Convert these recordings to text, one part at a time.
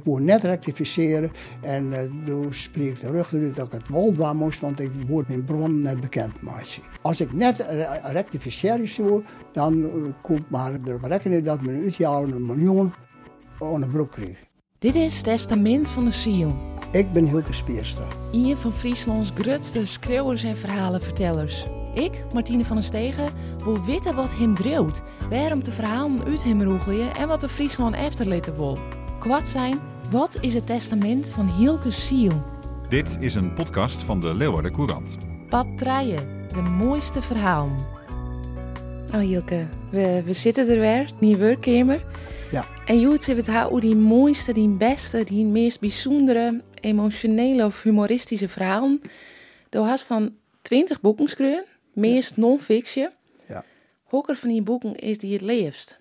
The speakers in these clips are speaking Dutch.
ik wil net rectificeren en uh, toen spreek ik terug eruit dat ik het wel waar moest, want ik word mijn bron net bekend maken. Als ik net rectificeren zou, dan kon ik maar erop rekenen dat mijn uitjaar een miljoen aan de broek kreeg. Dit is Testament van de Ziel. Ik ben Hilke Spierstra. Een van Frieslands grootste schreeuwers en verhalenvertellers. Ik, Martine van den Stegen, wil weten wat hem dreeuwt, waarom de verhalen uit hem roegelen en wat de Friesland efterlitten wil. Kwad zijn, wat is het testament van Hilke Ziel? Dit is een podcast van de Leeuwarden Courant. Patrijen, de mooiste verhalen. Oh Hilke, we, we zitten er weer, nieuw werkkamer. Ja. En je het haar hoe die mooiste, die beste, die meest bijzondere, emotionele of humoristische verhalen. Je hast dan twintig boeken geschreven, meest non-fiction. Ja. Hokker van die boeken is die het leefst?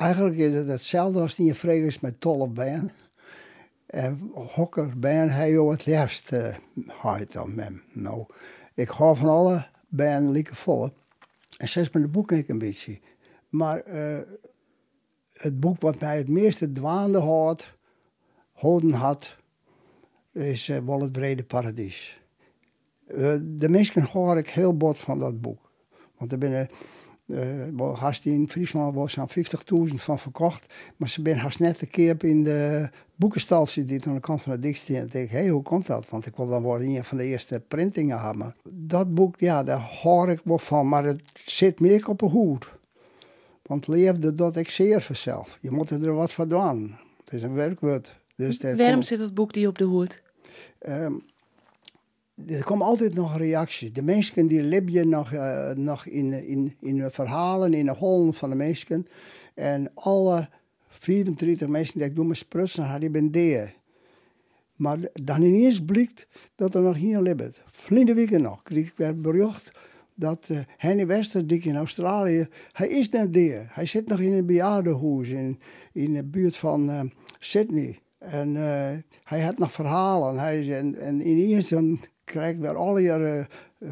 Eigenlijk is het hetzelfde als die je vrees met tolle ben. En hokker ben hij jou het liefst uh, dan mem. Nou, ik hou van alle ben lieke volle. En zes met de boeken ik een beetje. Maar uh, het boek wat mij het meeste dwaande had, houden had, is uh, wel het Brede Paradies. De mensen hoor ik heel bot van dat boek. Want er binnen, uh, haast in Friesland was zo'n 50.000 van verkocht. Maar ze zijn haast net een keer in de boekenstal die aan de kant van de dik En denk, hé, hey, hoe komt dat? Want ik wil dan wel een van de eerste printingen hebben. Dat boek, ja, daar hoor ik wel van. Maar het zit meer op een hoed. Want leefde dat ik zeer vanzelf. Je moet er wat van doen. Het is een werkwoord. Dus Waarom zit dat boek die op de hoed? Um, er komen altijd nog reacties. De mensen die libje nog, uh, nog in, in, in verhalen, in de hollen van de mensen. En alle 34 mensen die ik doe met sprutsen, die ben deer. Maar dan ineens blijkt dat er nog hier lebt. Vlinde weken nog kreeg ik weer bericht dat uh, Henny Westerdik in Australië, hij is net daar. Hij zit nog in een bejaardenhuis in, in de buurt van uh, Sydney. En hij had nog verhalen. Hij, en, en ineens dan krijg weer al je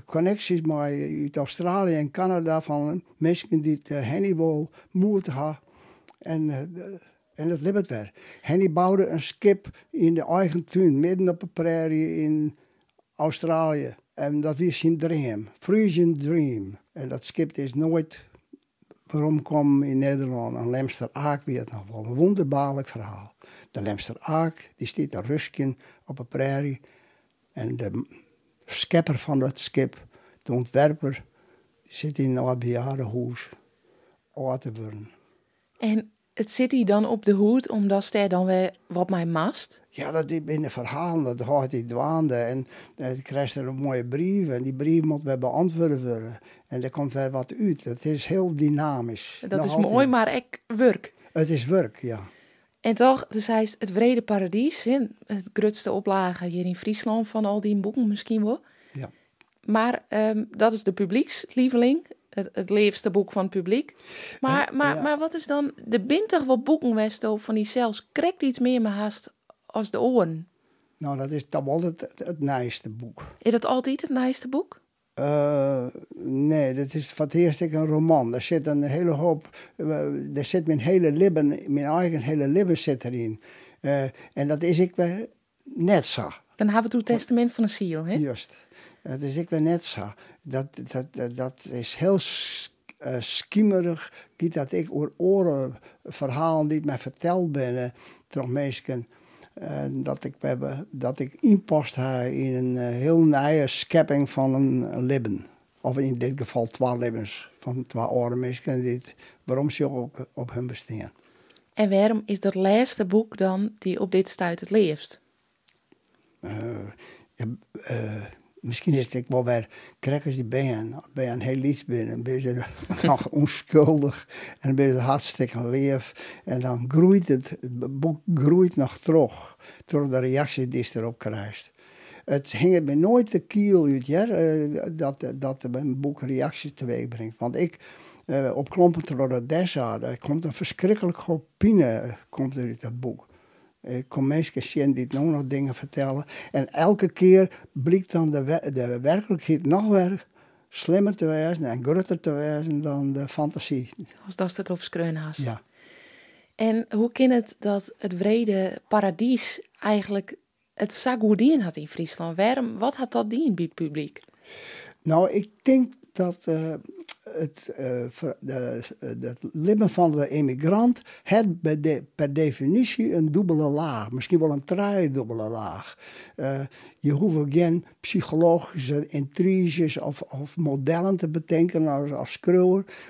connecties maar uit Australië en Canada van mensen die het Henny wil moeten hebben. En, en dat liep weer. Henny bouwde een skip in de eigen tuin, midden op de prairie in Australië. En dat was zijn dream, Frisian Dream. En dat skip is nooit waarom in Nederland. En Lemster Aak weer nog wel een wonderbaarlijk verhaal. De Lemster Aak, die staat daar rusken op een prairie. En de schepper van dat skip, de ontwerper, zit in een te worden. En het zit hij dan op de hoed omdat hij dan weer wat mij mast? Ja, dat is in de verhalen, dat gaat hij dwaande. En dan krijgt er een mooie brief en die brief moet weer beantwoord worden. En er komt weer wat uit. Het is heel dynamisch. Dat is mooi, maar ik werk. Het is werk, ja. En toch, dus hij is het Vrede Paradies, het grootste oplage hier in Friesland van al die boeken misschien wel. Ja. Maar um, dat is de publiekslieveling het, het leefste boek van het publiek. Maar, maar, maar wat is dan de bintig wat boeken Westo van die zelfs krijgt iets meer me haast als de oren? Nou, dat is dan wel het, het, boek. Is dat altijd het naaiste boek? Uh, nee, dat is het eerst een roman. Daar zit een hele hoop, uh, daar zit mijn hele libben, mijn eigen hele libben zit erin. Uh, en dat is ik net zo. Dan hebben we het testament van de ziel, hè? Juist. Dat is ik net zo. Dat, dat, dat, is heel uh, schiemerig. dat ik oor oren verhalen die mij verteld ben, door mensen. Uh, dat ik, dat ik inpast in een uh, heel nieuwe schepping van een libben. Of in dit geval twee libbens van twee oren mensen die waarom ze ook op hun bestaan. En waarom is dat laatste boek dan die op dit stuit het leefst? ja, misschien is het wel weer crackers die ben ben een heel iets binnen, een beetje nog onschuldig en een beetje hartstikke lief. En dan groeit het, boek groeit nog terug, door de reactie die je erop krijgt. Het hing me nooit de kiel uit, ja, eh, dat, dat een boek reacties teweeg brengt. Want ik, uh, op Klompen door Dessa, er komt een verschrikkelijk hoop pine uit dat boek. Ik kom mensen zien die nog nog dingen vertellen. En elke keer blijkt dan de, de werkelijkheid nog weer slimmer te wezen en groter te wezen dan de fantasie. Als dat het op haast. Ja. En hoe kan het dat het vrede paradies eigenlijk het zo goed in had in Friesland? Waarom, wat had dat dien bij het publiek? Nou, ik denk dat uh, het, uh, de, het leven van de emigrant het de, per definitie een dubbele laag, misschien wel een dubbele laag. Uh, je hoeft geen psychologische intriges of, of modellen te bedenken als, als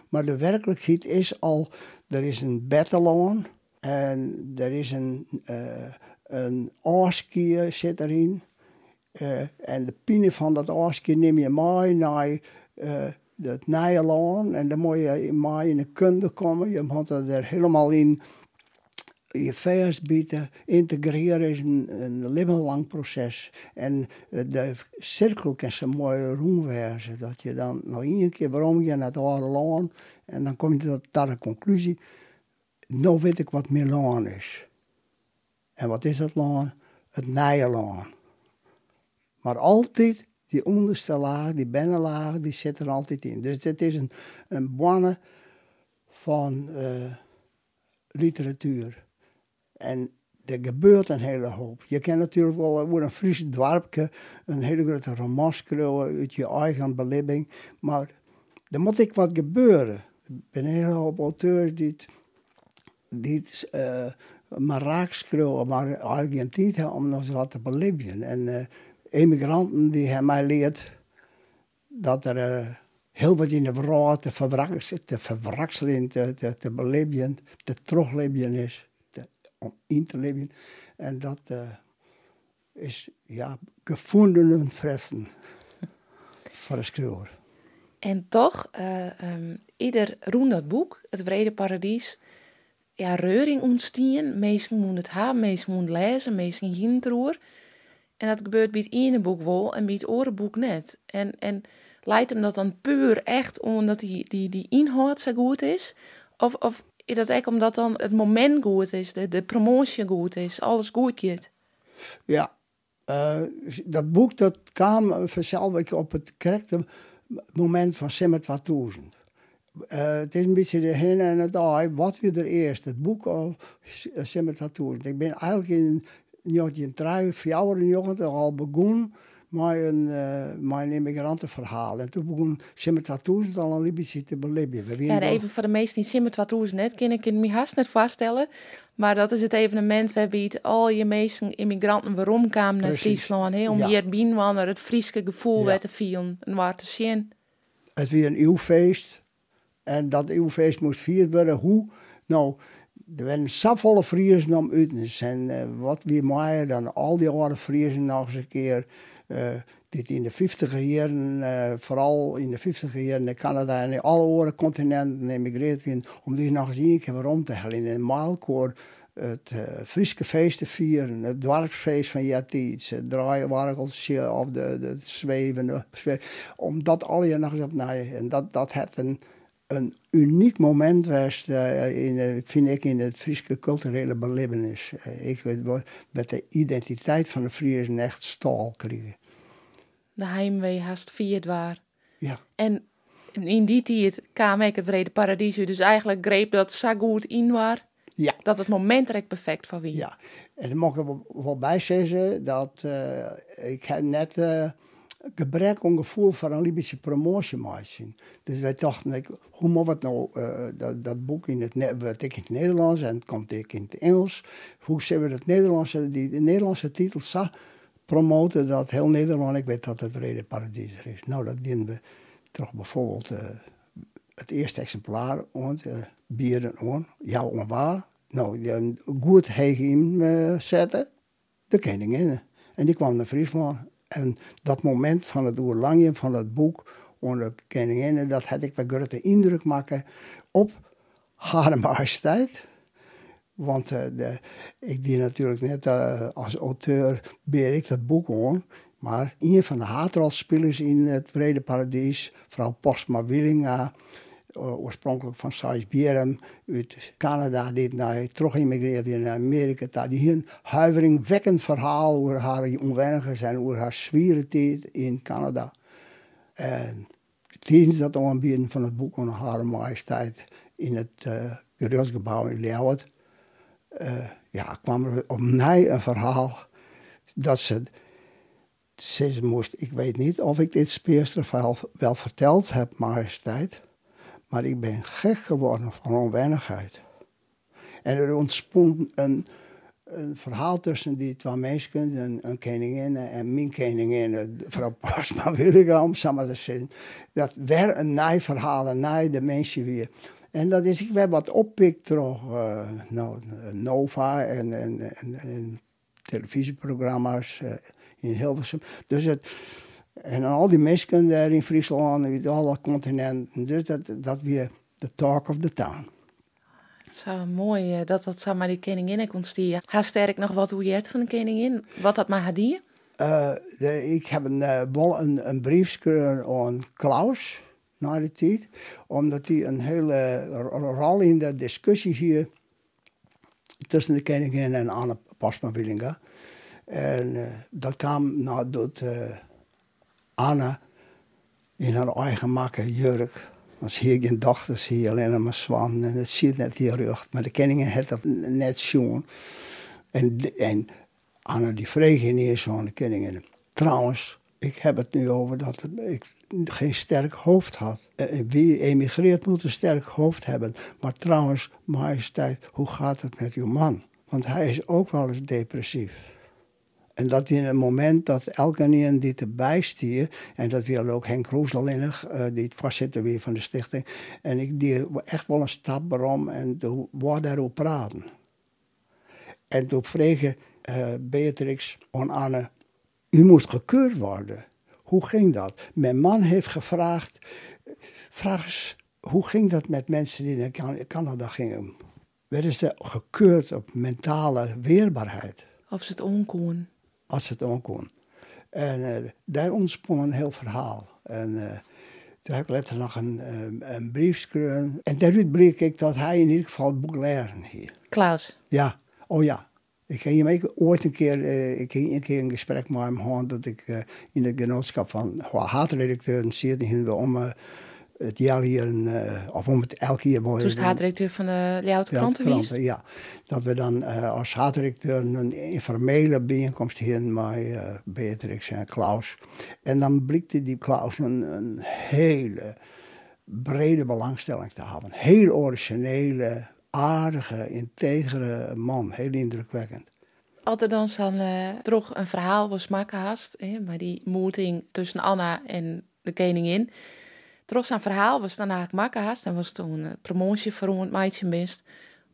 maar de werkelijkheid is al, er is een battalon en er is een, uh, een aaskier zit erin. En de pine van dat aaskier neem je mee naar het Nijland en dan moet je in de kunde komen. Je moet er helemaal in je vers bieden. Integreren is een, een lang proces. En eh, de cirkel kan zo mooi rondwezen. Dat je dan nog één keer waarom je naar het oude land en dan kom je tot, tot de conclusie. Nou weet ik wat Milaan is. En wat is het land? Het Nijland. Maar altijd die onderste laag, die binnenlaag, die zit er altijd in. Dus het is een, een bonne van uh, literatuur. En er gebeurt een hele hoop. Je kan natuurlijk wel over een Friese dwarpje een hele grote roman schrijven uit je eigen beleving. Maar er moet ik wat gebeuren. Er zijn een hele hoop auteurs die die uh, maar raak maar eigenlijk hebben om eens wat te. En uh, emigranten die hebben mij leerd dat er uh, heel wat in de wereld te, verwrakselen, te verwrakselen, te, te, te beleven, te is, om in te leven. En dat uh, is ja, gevonden fressen voor de schrijver. En toch, uh, um, ieder roem dat boek, Het Vrede Paradies, ja, reuring ontstien. Mensen moeten het hebben, mensen moeten lezen, mensen hinterroer. En dat gebeurt bij het ene boek wel en bij het andere boek net. En, en leidt hem dat dan puur echt omdat die, die, die inhoud zo goed is? Of, of is dat echt omdat dan het moment goed is, de, de promotie goed is, alles goed gaat? Ja, uh, dat boek dat kwam vanzelf op het correcte moment van Simmer 2000. Uh, het is een beetje de heen en het ai. Wat weer er eerst? Het boek of Simmer 2000. Ik ben eigenlijk in 1993 al begonnen met een, uh, met een immigrantenverhaal. En toen begon Simmer het al een beetje te beleven. Ja, even voor de meesten die Simmer net kennen, kan ik me haast net vaststellen. Maar dat is het evenement waarbij al je meeste immigranten waarom kwamen naar Friesland. He, om ja. hier binnen het Frieske gevoel ja. te vieren en waar te zien. Het was een eeuwfeest. En dat eeuwfeest moest vierd worden. Hoe? Nou, er werden zoveel Friesen om uit. Uh, wat weer mooier dan al die oude Friesen nog eens een keer. Uh, dit in de 50 jaren, uh, vooral in de 50 jaren in Canada en in alle andere continenten emigreerd om die nog eens een keer rond te halen. In een maalkoor het uh, feest te vieren, het dorpsfeest van Jatiets, het draaiwargeltje of de, de om dat al je nog eens op En dat, dat het een een uniek moment was, uh, in, vind ik, in het Friese culturele belevenis. Uh, ik met de identiteit van de Friesen echt stal krijgen. De heimwee haast vierd waar. Ja. En in die tijd kwam ik het Vrede Paradies, dus eigenlijk greep dat zo goed in waar. Ja. Dat het moment er perfect van wie. Ja, en dan mag ik wel bij zeggen dat uh, ik net gebrek aan gevoel voor een Libische promotie maken. Dus wij dachten, hoe moet het nou, uh, dat, dat, boek in het, ik in het Nederlands en het komt ik in het Engels, hoe zullen we het Nederlandse, die de Nederlandse titel promoten dat heel Nederland, ik weet dat het Rede Paradies is. Nou, dat dienen we toch bijvoorbeeld uh, het eerste exemplaar aan, uh, bieren aan, ja, waar. Nou, die goed heen uh, zetten, de koningin. En die kwam naar Friesland en dat moment van het oerlangje van het boek onder koningin, dat had ik wel grote indruk maken op haar majesteit. Want de, ik die natuurlijk net uh, als auteur beer ik dat boek aan. Maar een van de haatrolspelers in het Vrede Paradies, vrouw Postma Willinga, uh, oorspronkelijk van Salisbury uit Canada, die naar, terug immigreerde naar Amerika. Die hier een huiveringwekkend verhaal over haar onweinigers en over haar zware tijd in Canada. En tijdens dat aanbieden van het boek van Hare Majesteit in het uh, in Leeuwarden, uh, ja, kwam er op mij een verhaal dat ze, ze moest, ik weet niet of ik dit speersterverhaal wel verteld heb, majesteit, maar ik ben gek geworden van onwennigheid. En er ontsprong een, een verhaal tussen die twee mensen, een, een koningin en mijn koningin, mevrouw Pasma Williga, om samen te zeggen. Dat werd een naai verhaal, een de mensen weer. En dat is, ik heb wat oppikt toch, uh, nou, Nova en, en, en, en televisieprogramma's uh, in Hilversum. Dus het, en al die mensen daar in Friesland, in alle continenten. Dus dat, dat weer de talk of the town. Het is zo mooi eh, dat dat maar die koningin kon stieren. Haar sterk nog wat hoe je het van de koningin, wat dat maar had uh, ik heb een, uh, een, een brief geschreven aan Klaus na de tijd, omdat hij een hele rol in de discussie hier tussen de koningin en Anne Pasma Willinga. En uh, dat kwam nadat Anne in haar eigen makke jurk als hier geen dochter zie je alleen maar zwan en het ziet net hier rug. Maar de kenningen had dat net zien. En, en Anne die vreeg in eerst van de kenningen. Trouwens, ik heb het nu over dat ik geen sterk hoofd had. Eh, wie emigreert moet een sterk hoofd hebben. Maar trouwens, majesteit, hoe gaat het met uw man? Want hij is ook wel eens depressief. En dat in een moment dat elke die erbij stier, en dat wil ook Henk Roeselinnig, uh, die het voorzitter weer van de stichting, en ik die echt wel een stap waarom en toen wou daarover praten. En toen vroeg uh, Beatrix aan Anne, u moest gekeurd worden. Hoe ging dat? Mijn man heeft gevraagd, vraag eens, hoe ging dat met mensen die naar Canada gingen? Werden ze gekeurd op mentale weerbaarheid? Of ze het onkoen? Als het ook kon. En uh, daar ontsprong een heel verhaal. En uh, toen heb ik later nog een, um, een brief geschreven. En daaruit bleek ik dat hij in ieder geval het boek lezen hier. Klaus? Ja, oh ja. Ik ging hem ooit een keer, uh, ik ging een keer een gesprek met hem gehad dat ik in het genootschap van haatredacteuren zit om het jaar hier, een, uh, of om het elke jaar... Toen is de haatdirecteur van de Leeuwarden Kranten Ja, dat we dan uh, als haatdirecteur een informele bijeenkomst hadden met uh, Beatrix en Klaus. En dan blikte die Klaus een, een hele brede belangstelling te hebben. Heel originele, aardige, integere man. Heel indrukwekkend. Er dan zo'n toch een verhaal was maken haast, maar die moeting tussen Anna en de koningin Trots aan verhaal was daarna maken haast en was toen een promotie voor een meisje best.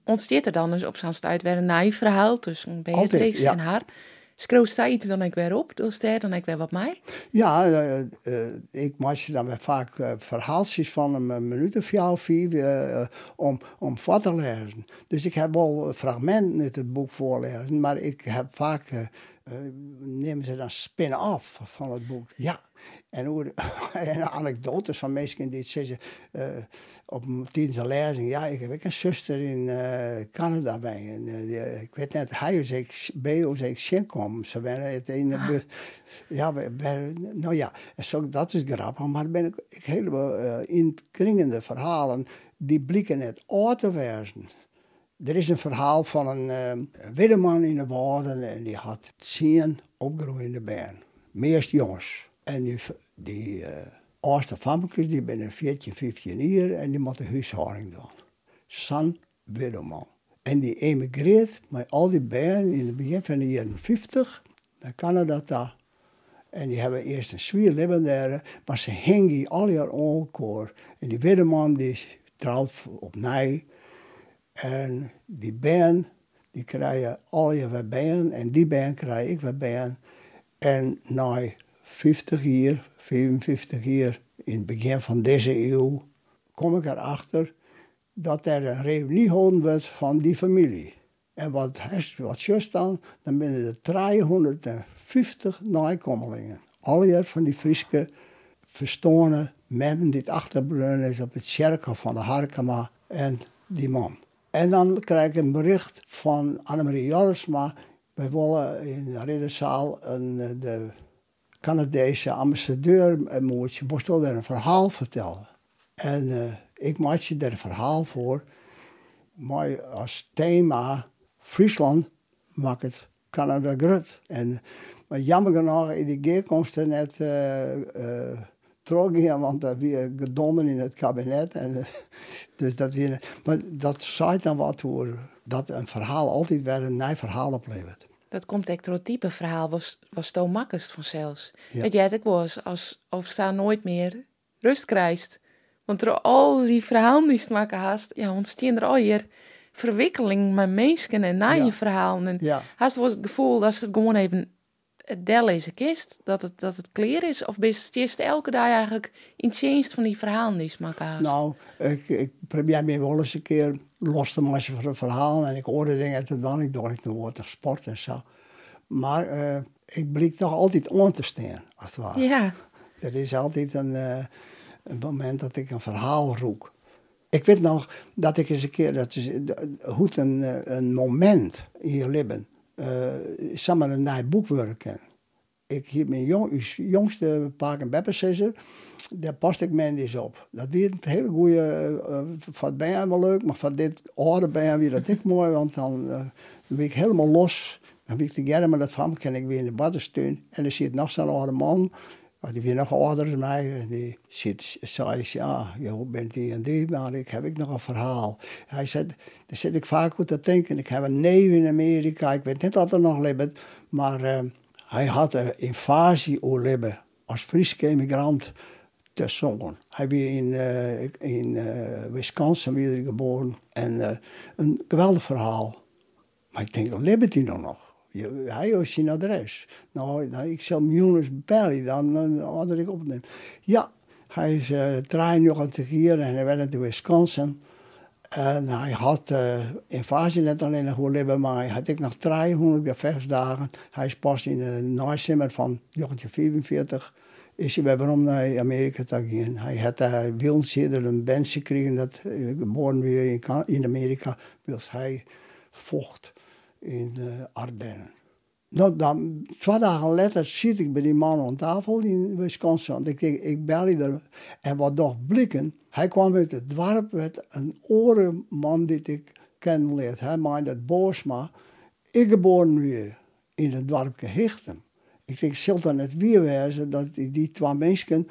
Ontsteert er dan dus op zijn stuit weer een naai verhaal tussen Beatrix en haar. Schreeuwt zij iets dan ik weer op, dus daar dan ik weer wat mij? Ja, uh, uh, ik maak dan weer vaak uh, verhaaltjes van een minuut of jou vier om, om wat te lezen. Dus ik heb wel fragmenten uit het boek voorlezen, maar ik heb vaak, nemen ze dan spin-off van het boek. Ja. En, hoe, en anekdotes van mensen die zeggen uh, op tijdens de lezing, ja, ik heb ook een zuster in uh, Canada bij. En, uh, ik weet net, hij is ik, bij ons ik Shinkom. Ze werden het in de ah. Ja, nou ja, zo, dat is grappig, maar ben ik, ik helemaal in kringende verhalen, die blikken net uit te wijzen. Er is een verhaal van een witte man in de woorden en die had tien opgroeiende bijen. Meest jongens. En die, die uh, oudste famkes, die binnen 14, 15 jaar en die moeten huishouding doen. San Widderman. En die emigreert met al die bijen in het begin van de jaren 50 naar Canada. Daar. En die hebben eerst een zwier leven daar, maar ze hingen al jaar onkoor. En die Widderman die trouwt op Nij. En die bijen, die krijgen al je en die bijen krijg ik weer. En na 50 jaar, 55 jaar in het begin van deze eeuw, kom ik erachter dat er een reunie gehouden wordt van die familie. En wat, wat dan, dan binnen er 350 nakomelingen. Alle van die Friese verstonen mensen die achterbleun is op het cirkel van de Harkema en die man. En dan krijg ik een bericht van Annemarie Jorisma. Wij willen in de ridderzaal een, eh, de Canadese ambassadeur moest je moest daar een verhaal vertellen. En uh, ik maakte daar een verhaal voor, maar als thema Friesland maakt het Canada grut. En, maar jammer genoeg in die geerkomsten net uh, uh, teruggaan, want dat weer gedonnen in het kabinet. En, uh, dus dat weer, maar dat zei dan wat voor dat een verhaal altijd weer een nieuw verhaal oplevert. Dat komt echt door het type verhaal, was, was to makkelijk vanzelfs. Ja. Jij, ik was als overstaan nooit meer rust krijgt. Want door al die verhalen die ze maken haast, ja, ontstaan er al hier verwikkeling met mensen en na je verhalen. En ja. haast was het gevoel dat het gewoon even het del is kist, dat het, dat het clear is? Of ben je elke dag eigenlijk in het van die verhalen die ze maken? Nou, ik, ik probeer me wel eens een keer los te maken van een verhaal. En ik hoorde dingen uit het niet door ik woord sport en zo. Maar uh, ik blik toch altijd aan te staan, als het ware. Ja. Er is altijd een, uh, een moment dat ik een verhaal roek. Ik weet nog dat ik eens een keer, dat is, hoe een, eh, een moment in je leven, samen een nieuw boek werken. Ik heb mijn jong, jongste paak en beppencisser, daar past ik me eens op. Dat weer een hele goede, uh, van ben wel leuk, maar van dit oude ben weer dat ik mooi, want dan, uh, dan ben ik helemaal los. Dan ben ik te maar dat van kan ik weer in de baddensteun. En dan zit nog zo'n oude man die weer nog ouder dan mij. Die zit, zei, ja, je bent die en die, maar ik heb ik nog een verhaal. Hij zei, daar zit ik vaak goed te denken. Ik heb een neef in Amerika, ik weet niet dat er nog leeft, maar uh, hij had een invasie leven als Friese immigrant te zongen. Hij was in, uh, in uh, Wisconsin geboren en een geweldig verhaal. Maar ik denk, leeft hij nog? Hij heeft zijn adres. Nou, nou ik zal miljoenen bellen, dan, dan ik opnemen. Ja, hij is uh, 93 jaar en hij werd in Wisconsin. En hij had uh, invasie net alleen nog leven, maar hij had ik nog 300 gevechtsdagen. Hij is pas in de nazomer van 1944 is hij bij om naar Amerika te gaan. Hij had uh, Wils een band gekregen dat geboren weer in, Amerika, wils hij vocht in uh, Ardennen. Nou, dan, twee dagen later zit ik bij die man aan tafel in Wisconsin. Ik denk, ik bel je En wat toch blikken, hij kwam uit het dorp met een orenman die ik kennenleerd. Hij meende het Boosma. Ik geboren weer in het dorp Gehichten. Ik denk, zal dan het weer dat die, die twee mensen,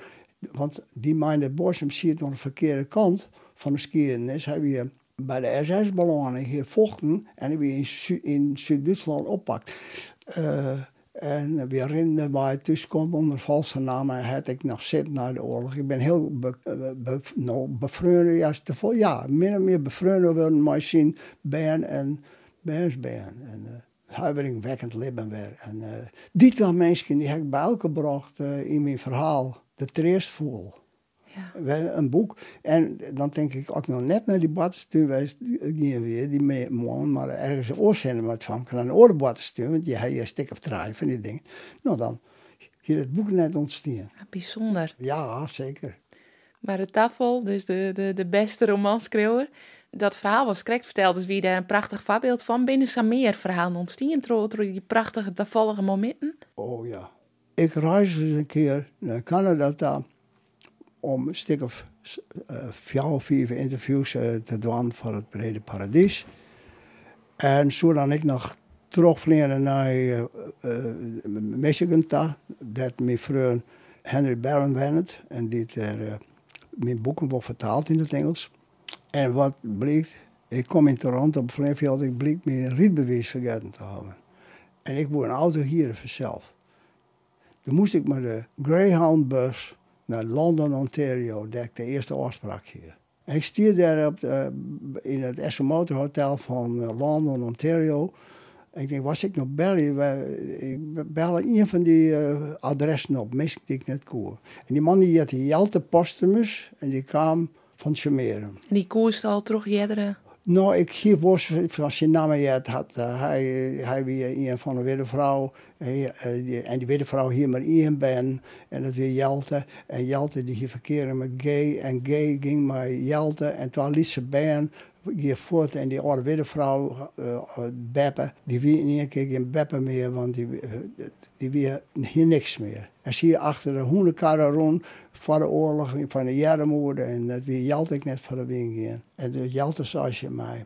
want die meinde Boosma ziet aan de verkeerde kant van de skiernis. Hij weer bij de SS-ballonnen hier vochten en weer in, in Zuid-Duitsland oppakt. Uh, en weer in waar ik tussenkom onder valse namen had ik nog zitten na de oorlog. Ik ben heel be, be, nou, ja, te ja, min of meer bevreugd worden met zien ben en ben. En uh, huiveringwekkend leven weer. En die twee mensen die heb ik bij elke gebracht in mijn verhaal. De treest voel. Ja. Een boek. En dan denk ik ook nog net naar die badstuur wij weer, die mee, maar ergens oorzenden wat van kan een orenbadstuur, want je hebt je stik of draai van die dingen. Nou dan, hier het boek net ontstaan. Ja, bijzonder. Ja, zeker. Maar de tafel, dus de, de, de beste romanschreeuwer, dat verhaal was correct verteld, dus wie daar een prachtig voorbeeld van. Binnen zijn meer verhalen ontstaan door die prachtige, toevallige momenten. Oh ja. Ik reis eens een keer naar Canada om een stuk of uh, vier vijf interviews uh, te doen voor het Brede Paradies. En zo dan ik nog terugvliegen naar uh, Michigan, daar, dat mijn vriend Henry Barron went en die er mijn boeken wordt vertaald in het Engels. En wat bleek, ik kom in Toronto op Vleeveld, ik bleek mijn rietbewijs vergeten te hebben. En ik moet een auto hier vanzelf. Toen moest ik met de Greyhound bus naar London, Ontario, dat ik de eerste afspraak hier. En ik stier daar op in het Essex Motor Hotel van uh, London, Ontario. En ik denk, was ik nog bellen? Ik bel een van die uh, adressen op, die ik net koer. En die man die had Jelte Postumus en die kwam van Chimeren. En die koerste al terug jaren? Nou, ik zie was van naam had. Uh, hij, hij weer een van de witte vrouw. Uh, en die witte vrouw hier maar één ben. En dat weer Jelte. En Jelte die hier verkeren met gay. En gay ging maar Jelte. En toen liet ze ben hier voort en die oude witte vrouw, uh, Beppe, die wie niet een keer geen Beppe meer, want die, die wie hier niks meer. En zie je achter de hoendenkarren rond voor de oorlog van de jarenmoorden en dat wie Jelte ik net voor de wing En de Jelte zei je mij,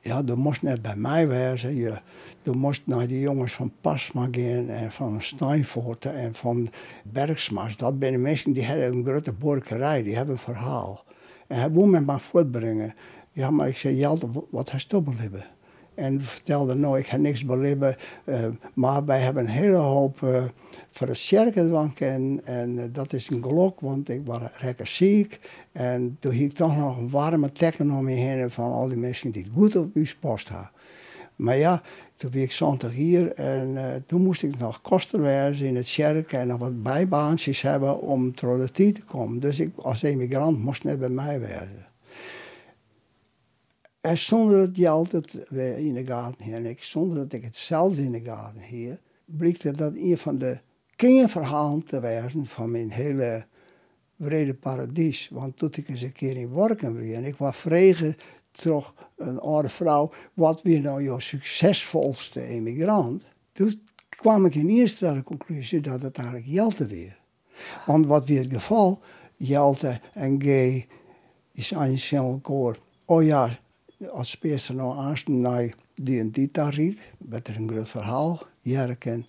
Ja, je moest net bij mij wezen. Je, je moest naar die jongens van Pasma gaan en van Steinvoorten en van Bergsmas. Dat zijn de mensen die hebben een grote borkerij, die hebben een verhaal. En hij wil me maar voortbrengen. Ja, maar ik zei, Jelte, wat heeft je beleven? En vertelde, nou, ik heb niks beleven, uh, maar wij hebben een hele hoop uh, voor het cirkel en, uh, dat is een geluk, want ik was lekker ziek. En toen hield ik toch nog een warme tekken om me heen van al die mensen die het goed op uw post hadden. Maar ja, toen ben ik zondag hier en toen moest ik nog koster wezen in het kerk en nog wat bijbaantjes hebben om tot te komen. Dus ik als emigrant moest net bij mij wezen. En zonder dat je altijd in de gaten hier, zonder dat ik het zelfs in de gaten hier, blikte dat een van de kernverhalen te wijzen van mijn hele brede paradies. Want toen ik eens een keer in Worken en ik was vregen toch een oude vrouw, wat weer nou jouw succesvolste emigrant? Toen kwam ik in eerste de conclusie dat het eigenlijk Jelte weer. Want wat weer het geval, Jelte en Gay is aan koor. Oh ja, als speerster nou aanstaan naar die en die tarief, werd er een groot verhaal, Jerken.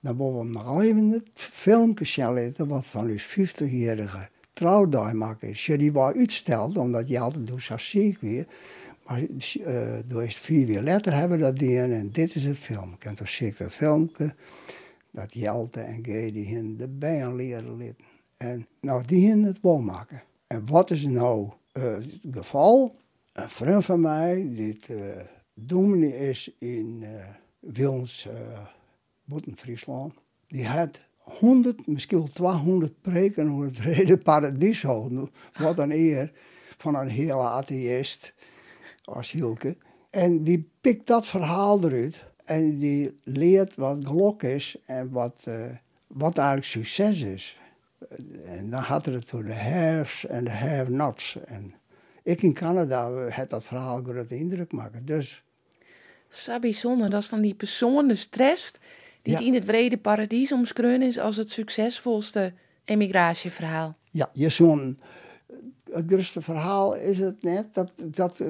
Dan hebben we nog even het filmpje laten wat van uw 50-jarige trouwdag is. Die was uitsteld, omdat je altijd doet zo ziek weer. Maar door vier weer letter hebben dat ding en dit is het filmpje. En toen zie ik dat filmpje, dat Jelte en G die in de bijen leren litten. En nou, die in het wel maken. En wat is nou uh, het geval? een vriend van mij, die uh, is in uh, Die had 100, misschien 200 preken over het houden. Wat een eer van een hele atheïst als Hielke. En die pikt dat verhaal eruit en die leert wat geluk is en wat, uh, wat eigenlijk succes is. En dan had het door de haves en de have-nots. En ik in Canada heb dat verhaal grote indruk maken. Dus. Sabi dat is dan die persoon, de stress, die in het vrede paradies omschreven is als het succesvolste emigratieverhaal. Ja, je zo'n. Het grootste verhaal is het net dat, dat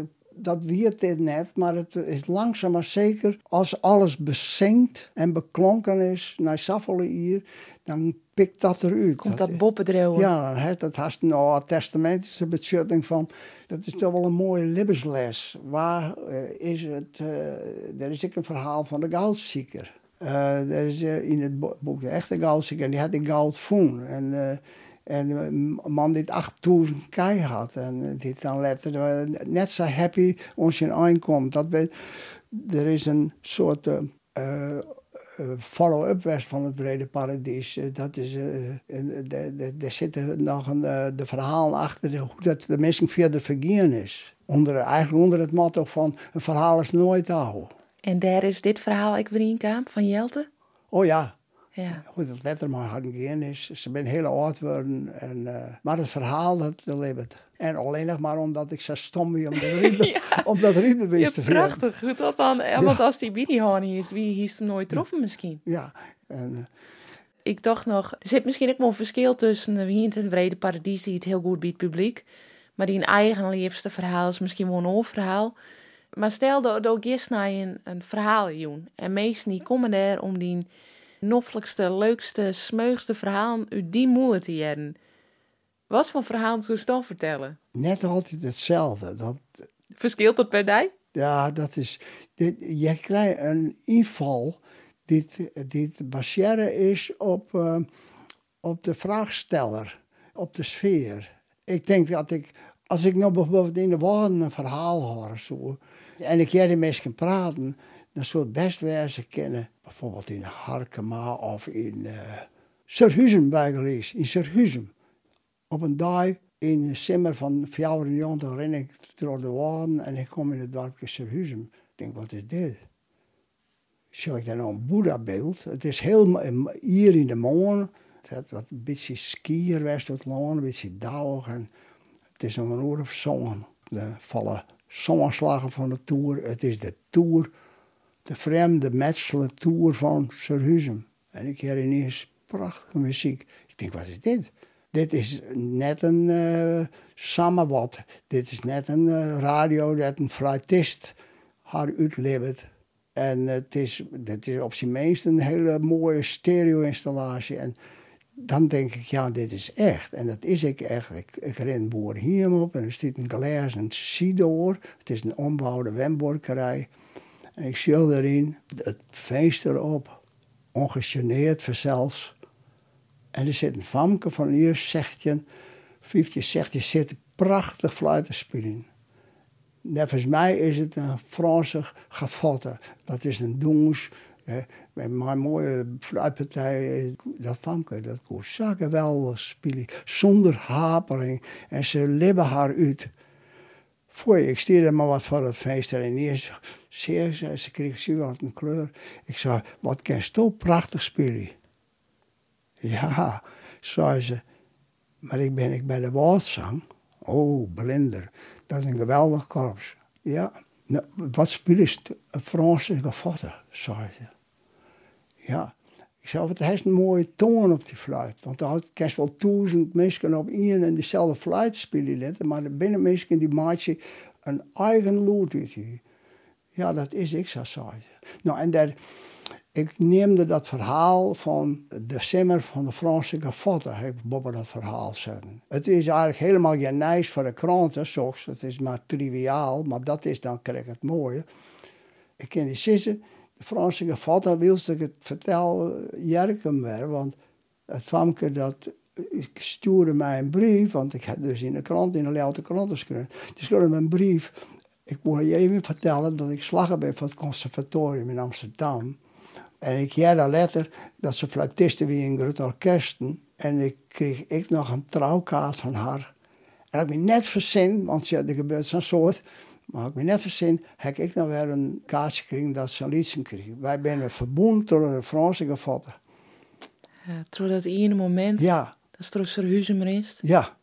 dat weet dit net, maar het is langzaam maar zeker, als alles bezinkt en beklonken is naar Saffolle hier, dan pikt dat eruit. Komt dat, boppendreeuwen? Ja, dan heeft dat haast nou testamentische beschutting van, dat is toch wel een mooie libbesles. Waar uh, is het, uh, er is ook een verhaal van de goudzieker. Uh, er is in het boek de echte goudzieker, en die had de goud voen. En en een man die 8000 kei had. En die dan letter net zo happy als je aankomt. Dat er is een soort follow-up west van het Brede Paradies. dat is, er zitten nog een, de verhaal achter hoe dat de mensen verder vergaan is. Onder, eigenlijk onder het motto van een verhaal is nooit oud. En daar is dit verhaal ik weer in van Jelte? Oh ja, ja. Hoe dat letter maar hadden geen is. Ze ben heel oud geworden. En, uh, maar het verhaal, dat leeft. En alleen nog maar omdat ik zo stom ben om ja. om dat riemen te vinden. prachtig. Goed dat dan. Ja, want als die Billy is, wie heeft hem nooit getroffen misschien? Ja. En, uh, ik dacht nog, er zit misschien ook wel een verschil tussen wie in het Vrede Paradies die het heel goed biedt publiek. Maar die een eigen liefste verhaal is misschien wel een oververhaal. Maar stel dat ook eerst naar een, een verhaal doen. En meesten die komen daar om die noffelijkste, leukste, smeugste verhaal uit die moeder te jaren. Wat voor verhaal zou je dan vertellen? Net altijd hetzelfde. Dat, Verschilt dat per dag? Ja, dat is. Dit, je krijgt een inval die, die baseren is op, uh, op de vraagsteller, op de sfeer. Ik denk dat ik, als ik nou bijvoorbeeld in de woorden een verhaal hoor zo, en ik jij die mensen praten, dan zou het best wezen kennen bijvoorbeeld in Harkema of in uh, Surhuizen bijgelezen, in Surhuizen. Op een dag in de zomer van 94 ren ik door de wagen en ik kom in het dorpje Surhuizen. Ik denk, wat is dit? Zie ik dan nou een Boeddha-beeld? Het is heel hier in de maan. Het wat een beetje skier was het een beetje dauw. En het is een uur of zongen. Vallen zonneslagen van de Tour. Het is de Tour de vreemde metsele tour van Surhuizen. En ik hoor ineens prachtige muziek. Ik denk, wat is dit? Dit is net een uh. Dit is net een uh, radio dat een fluitist haar uitlevert. En het is, het is op zijn minst een hele mooie stereo-installatie. En dan denk ik, ja, dit is echt. En dat is ik echt. Ik, ik ren boer hier op en er zit een glazen Sidor. Het is een ombouwde wemborkerij. En ik zie erin het venster op, ongegeneerd zelfs. En er zit een famke van hier, zegt je, 50, zegt je, zit prachtig fluit te spelen. Volgens mij is het een Franse gavotte. Dat is een doens. Mijn mooie fluitpartij, dat famke, dat kon zo geweldig spelen. Zonder hapering. En ze libben haar uit. Voor ik stierde maar wat voor het feest en eerst zeer, ze, ze kreeg zo een kleur. Ik zei, wat kan je prachtig spelen? Ja, zei ze, maar ik ben ik bij de woordzang. Oh, blinder, dat is een geweldig korps. Ja, nou, wat speel is Franse gevatte, zei ze. Ja, ik zei, wat heeft een mooie toon op die fluit. Want daar had wel duizend mensen op één en dezelfde fluit spelen. Maar de binnenmensen die maken een eigen lood. Ja, dat is ik, zo Nou, en dat, ik neemde dat verhaal van de simmer van de Franse gevatten, heb Bobber dat verhaal zetten. Het is eigenlijk helemaal geen voor de kranten, soms. Het is maar triviaal, maar dat is dan krijg het mooie. Ik ken die Franse gevatten, wilde ik het vertel Jerkem weer, want het famke dat ik stuurde mij een brief, want ik had dus in de krant, in de Leeuwarden krant geschreven. Die stuurde me een brief. Ik moet je even vertellen dat ik slagger ben van het conservatorium in Amsterdam. En ik jaar later dat ze fluitisten wie in grote orkesten. En ik kreeg ik nog een trouwkaart van haar. En ik me net verzin, want ja, er gebeurt zo'n soort. Maar ik me net verzin, heb ik nog weer een kaartje gekregen dat ze liedsen kregen. Wij zijn verbonden door een Franse gevatten. Ja, door dat ene moment. Ja. Dat is trouwens Huizen is. Ja.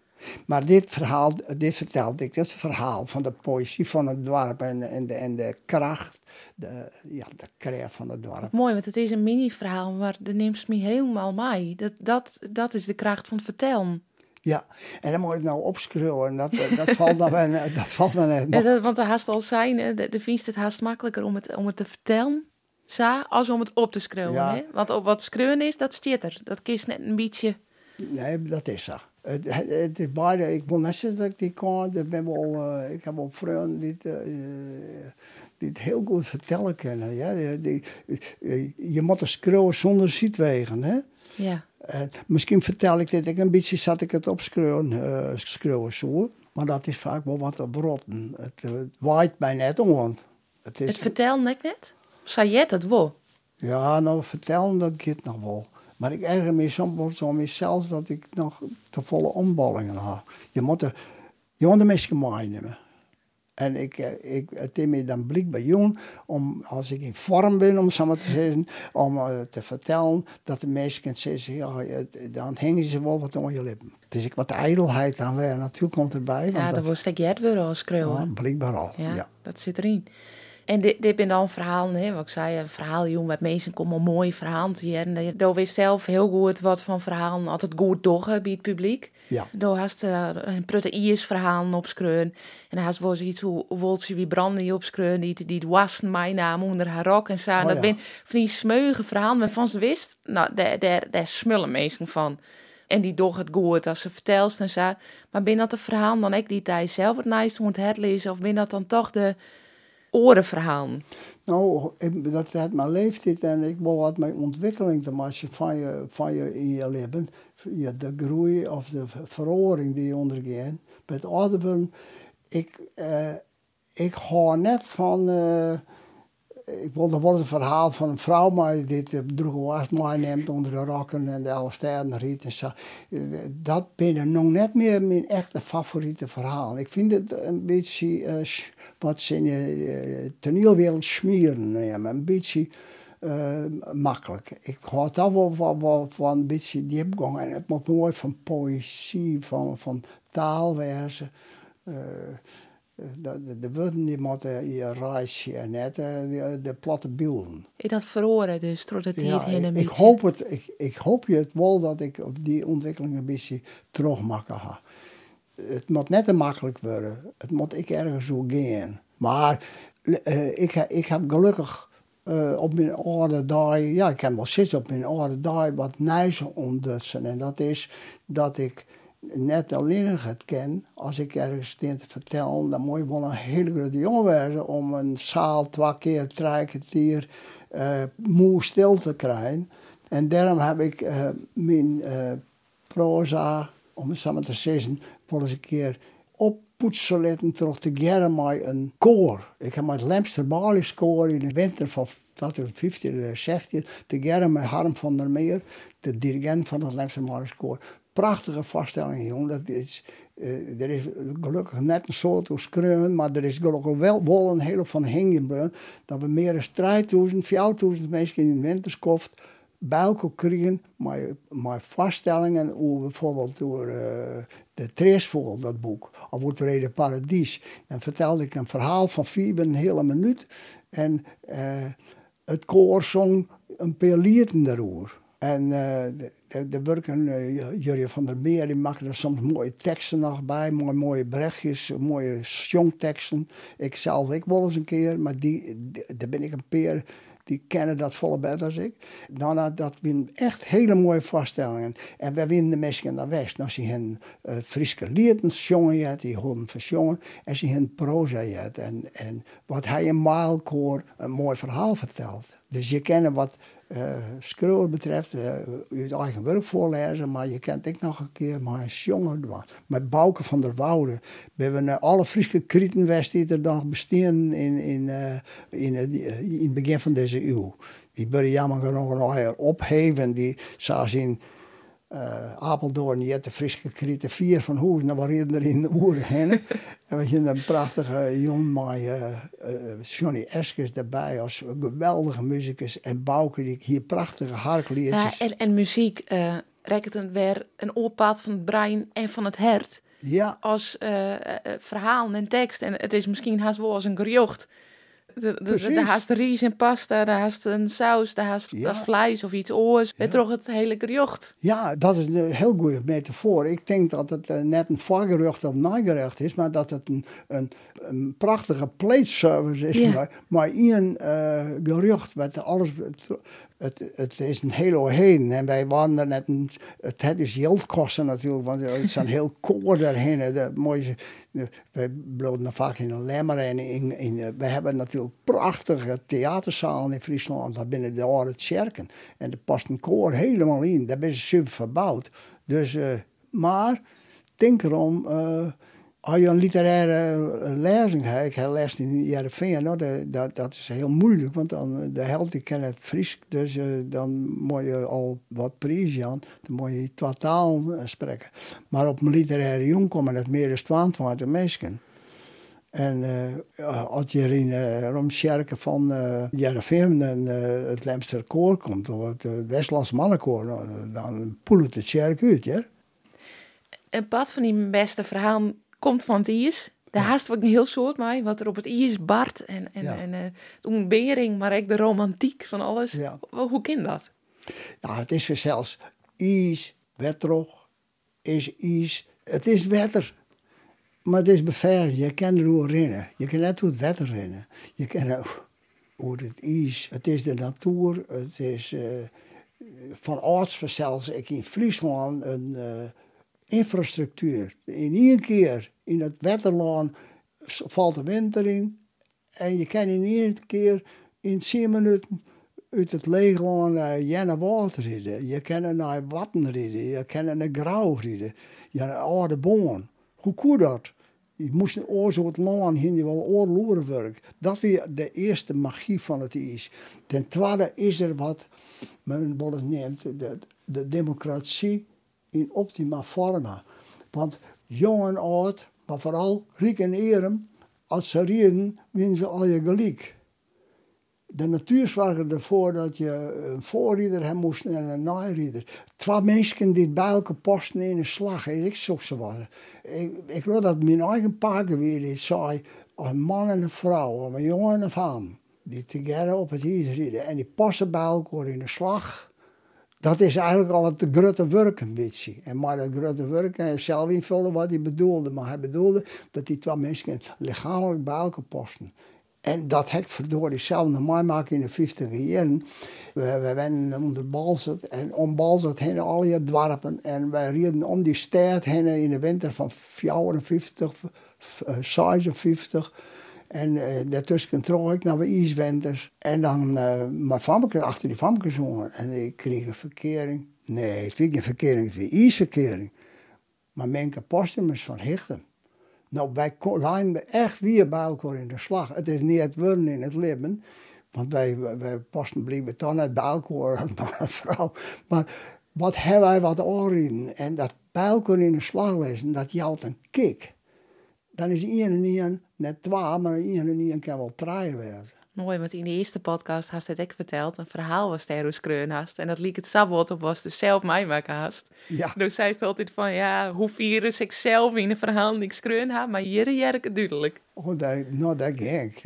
Maar dit verhaal, dit vertelde ik, het verhaal van de poëzie van het dorp en, en, de, en de kracht, de, ja, de kracht van het dorp. Mooi, want het is een mini-verhaal, maar dat neemt me helemaal mee. Dat, dat, dat is de kracht van het vertellen. Ja, en dan moet je het nou opschreeuwen. Dat, dat valt dan wel, dat valt wel. Ja, want de haast al zijn, de, de vindt het haast makkelijker om het, om het te vertellen, zo, als om het op te. Ja. Hè? Want op wat schreeuwen is, dat stiert er. Dat kiest net een beetje. Nee, dat is zo. Het, het, is beide, ik wil net zeggen dat ik die kan. Ik, ben wel, uh, ik heb ook vrienden die, uh, die het heel goed vertellen kunnen. Ja? Die, die, je moet er schreeuwen zonder zietwegen. Hè? Ja. Uh, misschien vertel ik dit, ik een beetje zat ik het uh, schreeuwen zo. Maar dat is vaak wel wat brotten. Het, het waait mij net om. Het, is, het vertellen ik net? Zei je het wel? Ja, nou vertellen dat gaat nog wel. Maar ik erger me soms aan mezelf dat ik nog te volle omballingen heb. Je moet de, je moet de mensen meenemen. En ik, eh, ik, het is me dan blik bij jong om, als ik in vorm ben, om zo maar te zeggen, om uh, te vertellen dat de mensen kunnen zeggen, ja, dan hangen ze wel wat aan je lippen. Dus ik wat ijdelheid aan weer, natuurlijk komt erbij. Ja, dat was ik jij weer al schreeuwen. Ja, blijkbaar al, ja, ja. Dat zit erin. En dit, dit ben dan verhalen, hè, wat ik zei, een verhaal, jongen, met mensen komen mooie verhalen te En daar wist zelf heel goed wat van verhalen altijd goed doggen bij het publiek. Ja. Daar had uh, een prutte Iers verhalen opskreun. En dan had wel iets hoe Woltje wie brandy opskreun, die, die was mijn naam onder haar rok en zo. Oh, dat ja. ben van die verhalen waarvan ze wist, nou, daar, daar, daar smullen mensen van. En die doch het goed als ze vertelst en zo. Maar ben dat de verhaal dan ik die tijd zelf het nice moet herlezen? Of ben dat dan toch de orenverhaal? Nou, dat het mijn leeftijd en ik wil wat mijn ontwikkeling te maken van je, van je in je leven. De groei of de verhoring die je ondergaat. Het ouder ik, uh, ik hou net van... Uh, ik wilde wel een verhaal van een vrouw, maar dit droeg was neemt onder de rokken en de oude riet en zo. Dat ben nog net meer mijn echte favoriete verhaal. Ik vind het een beetje uh, wat ze in de toneelwereld smeren nemen. Een beetje makkelijk. Ik hou daar wel van, van een beetje diepgang. En het moet mooi van poëzie, van, van taalwijze. De, de woorden die moeten je reisje en net de, de platte beelden. Ik dat verhoren dus, doordat hij ja, het heen ik, ik hoop het, ik, ik hoop je het wel dat ik op die ontwikkeling een beetje terugmaken ga. Het moet net te makkelijk worden. Het moet ik ergens zo gaan. Maar uh, ik, ik heb gelukkig uh, op mijn oude dag, ja, ik heb wel steeds op mijn oude dag wat nieuws ontdutsen. En dat is dat ik net alleen het ken, als ik ergens te vertellen, dan moet je wel een hele grote jongen wezen om een zaal twee keer, drie keer uh, moe stil te krijgen. En daarom heb ik uh, mijn uh, proza, om het samen te zeggen, wel eens een keer oppoetsen laten terug te geren met een koor. Ik heb met Lemster Balis koor in de winter van 2015, 16, te geren met Harm van der Meer, de dirigent van het Lemster Balis koor prachtige vaststelling, jongen. Dat is, uh, er is gelukkig net een soort kreun, maar er is gelukkig wel, wel een hele van hingen. Dat we meer dan 3000, 4000 mensen in de winterskoft bij elkaar met, met vaststellingen hoe bijvoorbeeld door uh, de Treesvogel, dat boek, of het Rede Paradies. Dan vertelde ik een verhaal van vier een hele minuut en uh, het koor zong een paar lieden daarover. En uh, de, de uh, Jurje van der Meer, die maken er soms mooie teksten nog bij. Mooie, mooie berichtjes, mooie songteksten. Ik zelf, ik wel eens een keer, maar die, daar ben ik een peer. Die kennen dat volle bed als ik. Nou, dat zijn echt hele mooie vaststellingen. En wij winnen de mensen naar West. Nou, ze hebben uh, Friese lieden die horen verzongen. En ze hebben proza. En, en wat hij in Maalkoor een mooi verhaal vertelt. Dus je kent wat uh, betreft, uh, je eigen werk voorlezen, maar je kent ik nog een keer mijn jongen, met Bouke van der Woude. We hebben uh, alle Friese er nog bestaan in, in, in, in, het begin van deze eeuw. Die ben jammer nog opheven, die zoals in uh, Apeldoorn, je hebt de Friese Krieten vier van Hoes, dan waren er in de oeren heen. en we hebben een prachtige jong met uh, uh, Johnny Eskes erbij als geweldige muzikus. En Bouke die hier prachtige harkliedjes. Ja, en, en muziek uh, rekt het weer een oorpaad van het brein en van het hart. Ja. Als verhaal en tekst. En het is misschien haast wel als een gejocht. Daar haast ries en pasta, daar haast een saus, daar haast ja. vlees of iets oors. Ja. toch het hele gerecht. Ja, dat is een heel goede metafoor. Ik denk dat het uh, net een voorgerecht of nagerecht is, maar dat het een, een, een prachtige pleitservice is. Ja. Maar, maar uh, gerecht met alles het, het is een hele heen. En wij waren er net een, het, het is geldkosten natuurlijk, want het is een heel koor daarheen. De mooie, wij bloten vaak in een lemmer en in, in, we hebben natuurlijk prachtige theaterzalen in Friesland, daar binnen de oude kerken. En er past een koor helemaal in, daar is super verbouwd. Dus, uh, maar, denk erom, uh, als je een literaire eh, lezing hebt, ik heb les in Jereveen, dat, dat is heel moeilijk, want dan, eh, de helft die kent het Fries, dus uh, dan moet je al wat prijs dan moet je totaal uh, spreken. Maar op een literaire jong komen het meer dan 22 mensen. En uh, als je in uh, van uh, Jereveen en het Lemster koor komt, of het Westlands mannenkoor, dan poelt het kerk uit, ja. Een pad van die beste verhaal komt van het IS. Daar haast ik een heel soort mee, wat er op het IS bart en, en, ja. en uh, de ontbering, maar ook de romantiek van alles. Ja. Hoe ken dat? Ja, het is er zelfs IS, wetrog, is IS. Het is wetter. Maar het is beveiligd. Je kan er hoe rennen. Je kan net hoe het wetter rennen. Je kan hoe het is. Het is de natuur. Het is uh, van ouds zelfs ik in Friesland een... Uh, infrastructuur. In één keer in het wetterland valt de winter in. En je kan in één keer in 10 minuten uit het leegland naar Jenne Water rijden. Je kan naar Watten rijden. Je kan naar Grauw rijden. Je naar oude bomen. Hoe dat? Je moest een oor zo het land heen, je wel oorloeren werk. Dat is de eerste magie van het is. Ten tweede is er wat men wel eens neemt, de, de democratie in optima forma. Want jong en oud, maar vooral riek en erem, als ze rieden, winnen ze al je gelijk. De natuur zorgde ervoor dat je een voorrieder hebben moest en een najrieder. Twee mensen die bij elkaar posten in een slag. Ik zoek ze wat. Ik, ik wil dat mijn eigen paken weer zei. Een man en een vrouw, een jongen en een vrouw. Die together op het ijs rieden. En die passen bij elkaar in een slag dat is eigenlijk al het grote werk. En maar dat grote werk zelf invullen wat hij bedoelde. Maar hij bedoelde dat die twee mensen lichamelijk bij elkaar passen. En dat heb ik verdorie zelf nog maken in de 50 jaren. We, we werden onder Balzert en om Balzert heen al je dwarpen. En wij reden om die stad heen in de winter van 54, 56. En uh, daartussen trok ik naar de ijswinters. En dan uh, mijn famke achter die famke zongen. En ik kreeg een verkering. Nee, het was geen verkering, het was ijsverkering. Maar mijn is van Hichten. Nou, wij lijnen echt weer bij elkaar in de slag. Het is niet het worden in het leven. Want wij, wij passen blijven dan uit bij elkaar, en vrouw. Maar wat hebben wij wat oren En dat bij elkaar in de slag lezen, dat jouwt een kick. Dan is één en één net twee, maar één en één kan wel draaien wezen. Mooi, want in de eerste podcast had het ik verteld. Een verhaal was daar hoe hast. En dat liep het sabot op was dus zelf mij maken haast. Ja. Dus zei het altijd van, ja, hoe vieren ik zelf in een verhaal die ik skreun ha, maar hier jerk het duidelijk. Oh, dat, nou, dat ging.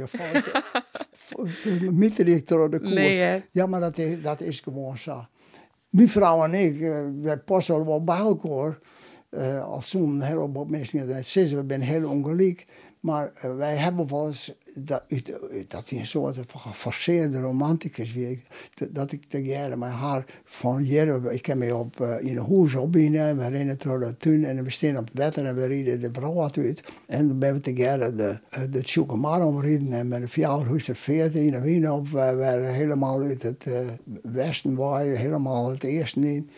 Mietdirecteur de koer. Nee, hè? Ja, maar dat is, dat is gewoon zo. Mijn vrouw en ik, uh, wij passen wel bij elkaar. Uh, als zo'n heleboel mensen dat zeggen, we zijn heel ongelijk. Maar uh, wij hebben wel eens, dat, dat een soort geforceerde romanticus wie dat ik te jaren met haar van jaren, ik ken me op, uh, in een huis opbinnen, we rennen door de tuin en we staan op het wetter en we rieden de vrouw uit. En dan ben we te jaren de, de Tjoekemar omreden en met een fjouwerhuis er veertien in de wien op, we waren helemaal uit het westen waaien, helemaal het eerste in.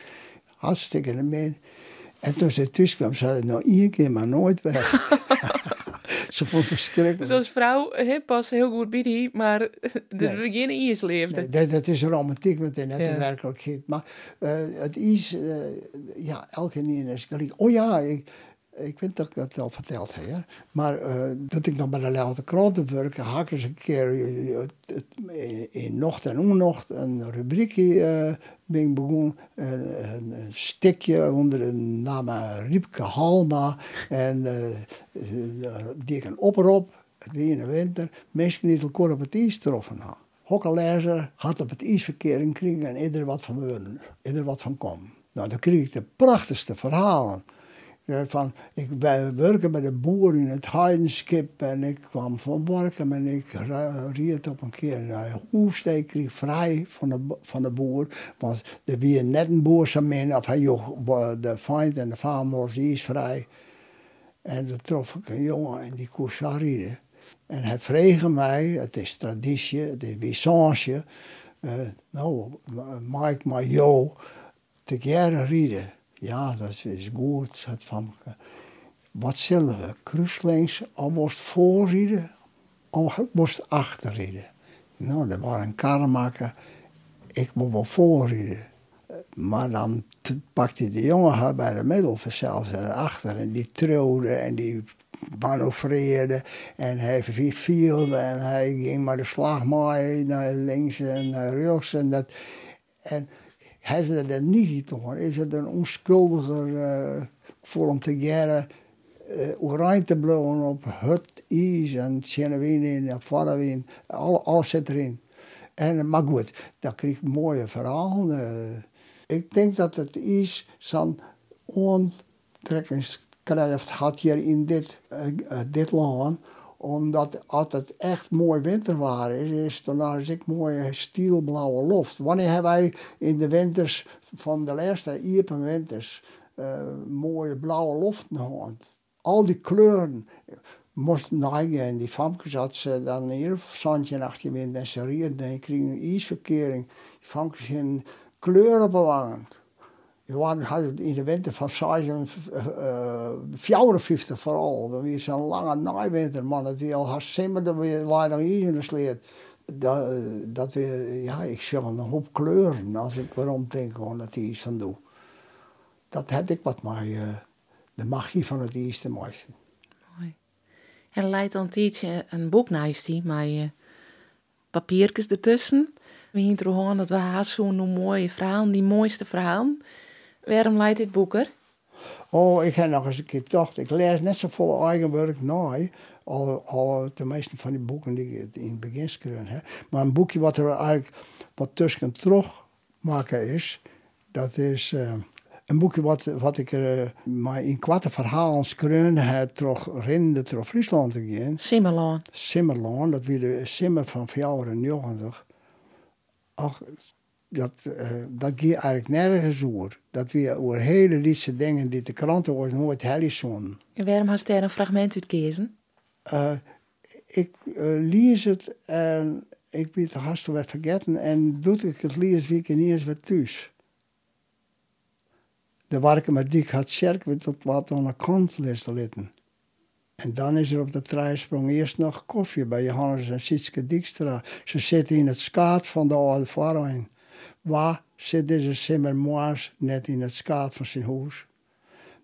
Hartstikke mee. En toen ze thuis kwam, zei ze, nou één keer maar nooit weg. Ze vond verschrikkelijk. Zoals vrouw he, pas heel goed bij die, maar de nee. geen ijs leefde. Nee, dat, dat, is romantiek met net ja. werkelijkheid. Maar uh, het is, uh, ja, elke keer is gelijk. Oh ja, ik, ik weet dat ik het al verteld heb. Maar uh, dat ik nog bij de Leeuwarden Kranten werk, had eens een keer in Nocht en Onnocht een rubriekje uh, begonnen. Een, een, stikje onder de naam Riepke Halma. En die ik een oproep, weer in de winter, mensen niet elkaar op het ijs getroffen had. Hokkenlezer had op het ijsverkeer in kring en ieder wat van ieder wat van kom. Nou, dan kreeg ik de prachtigste verhalen. Van, ik werken bij de boer in het heidenskip en ik kwam van werken en ik riet op een keer naar Hoefsteek, vrij van de, van de boer. Want er was net een boer samen, of hij joeg de feind en de farmers, is vrij. En toen trof ik een jongen en die koers rieden. En hij vroeg mij, het is traditie, het is wissange, uh, nou, maak maar jou te jaren rieden. Ja, dat is goed, zegt Famke. Wat zullen we? Kruislinks al moest voorrijden, al moest achterrijden. Nou, dat waren een karremaker. Ik moet wel voorrijden. Maar dan pakte de jongen bij de middel zelfs en achter. En die trouwde en die manoeuvreerde. En hij viel en hij ging maar de slag maaien naar links en naar rechts. En dat... En, hij ze dat niet gedaan, is het een onschuldiger uh, voor om te jaren uh, oranje te blowen op het ijs en Tjenewien en Vaderwien, alles zit erin. En, maar goed, dan kreeg mooie verhalen. Ik denk dat het is zo'n onttrekkingskracht had hier in dit, uh, dit land omdat als het echt mooi winterwaar is, is dan is ik mooie stielblauwe lucht. Wanneer hebben wij in de winters van de laatste iepen winters uh, mooie blauwe lucht gehad? Al die kleuren moesten neigen en die famkes had ze dan hier zandje achter wind en ze rierden en kregen een ijsverkering. Die famkes in kleuren We waren in de winter van 54 uh, vooral. Dat was een lange naaimwinter, man. Dat we al hartstikke dat we nog in de sleet. Dat, dat we, ja, ik zie een hoop kleuren als ik waarom denk gewoon dat hij iets van doe. Dat had ik wat maar uh, de magie van het eerste mooiste. Mooi. En leidt dan tijdje een boek naast die, maar uh, papiertjes ertussen. We hier dat we haast zo'n mooie verhaal, die mooiste verhaal. Waarom leidt dit boek er? Oh, ik heb nog eens een keer gedacht. Ik lees net zo vol eigen werk na. Al, al de meeste van die boeken die ik in het begin schreef. Maar een boekje wat er eigenlijk wat tussen terug maken is. Dat is uh, Een boekje wat, wat ik er uh, maar in kwarte verhalen schreeuwde het terug rinde terug Friesland. Simmerlaan. Simmerlaan, dat weer de Simmer van 94. Ach, dat, uh, dat ging eigenlijk nergens over. Dat weer over hele lietse dingen die de kranten ooit nooit hellizoen. En waarom had je daar een fragment uit? Uh, ik lees het en ik ben het haast weer vergeten en doe ik het lees wie ik niet eens weer thuis de warke met dik had cirkel tot wat aan de kant litten. En dan is er op de treisprong eerst nog koffie bij Johannes en Sietske Dijkstra. Ze zitten in het skaat van de oude. Waar zit deze Simmermoas net in het skaat van zijn huis?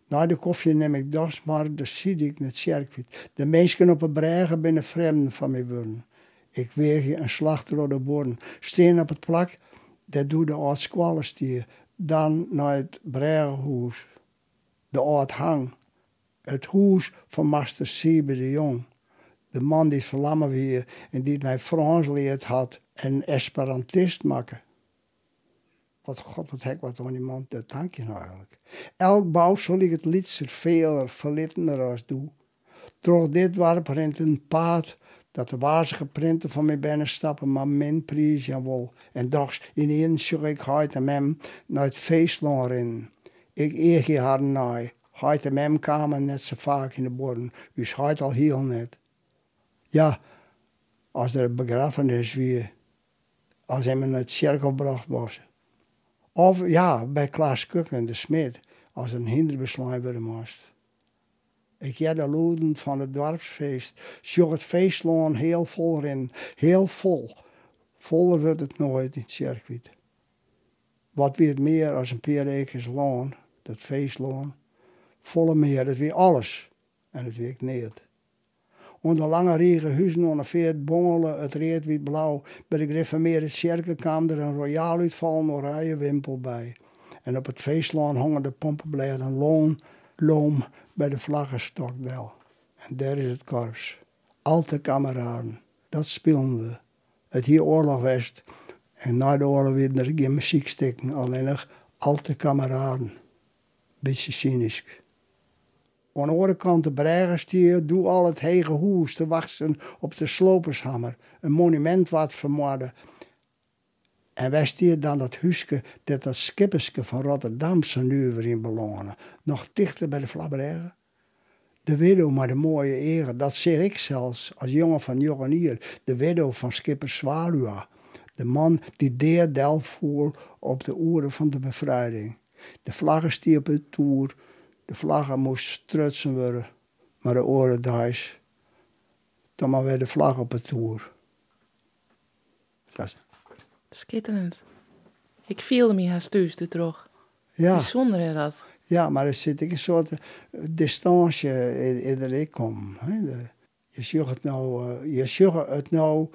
Na de koffie neem ik das maar de zie ik het circuit. De mensen op het bregen binnen vreemden van mij worden. Ik weeg een slachtrode borden. Steen op het plak, dat doet de oude squallenstier. Dan naar het Bregenhuis, de oud hang. Het huis van Master Siebe de Jong. De man die verlammen weer en die mij Frans leerd had en Esperantist maken. Wat god, wat hek, wat aan die man, dat dank je nou eigenlijk. Elk bouw zal ik het liedst veler, verlittener als doe. Door dit warp rent een paad dat de wazige printen van mij binnen stappen, maar min prijs wel. En dags ineens zoek ik uit en hem naar het feestloon in. Ik eer je haar naai. Heid en mem kwamen net zo vaak in de borden, dus heid al heel net. Ja, als er een begrafenis wie, als hij me naar het cirkel bracht was. Of ja, bij Klaas Kukken, de smid, als een hinderbesluit worden moest. Ik heb de loeden van het dorpsfeest. Sjoch het feestloon heel vol in. Heel vol. Voller wordt het nooit in het circuit. Wat weer meer als een paar loon, dat feestloon. Volle meer, dat weer alles. En het weet niet. Onder lange regen huizen ongeveer bongelen, het reed wit blauw. Bij de gereformeerde cirkel kwam er een royaal uitval oranje wimpel bij. En op het feestloon hongen de pompenbladen loon, loom bij de vlaggenstokdel. En daar is het korps. Alte kameraden, dat spelen we. Het hier oorlog was en na de oorlog weer er geen muziek steken, alleen nog alte kameraden. Beetje cynisch. Aan de andere kant de Bregenstier doe al het hege hoes te wachten op de slopershammer. Een monument wat vermoorden. En wij stier dan dat huisje, dat dat skipperske van Rotterdam zijn nu weer in belonen. Nog dichter bij de Flabbergen. De widow maar de mooie ere, dat zeg ik zelfs als jongen van Joranier. De widow van skipper Zwaluwa. De man die deer del voer op de oren van de bevrijding. De vlaggen stier op het toer. De vlaggen moest strutsen worden. Maar de oren thuis. Dan maar weer de vlag op het toer. Dat Schitterend. Ik voelde me haast thuis de terug. Ja. Bijzonder is dat. Ja, maar er zit een soort eh, distantie in, in de kom. Je zegt het nou, uh, je het nou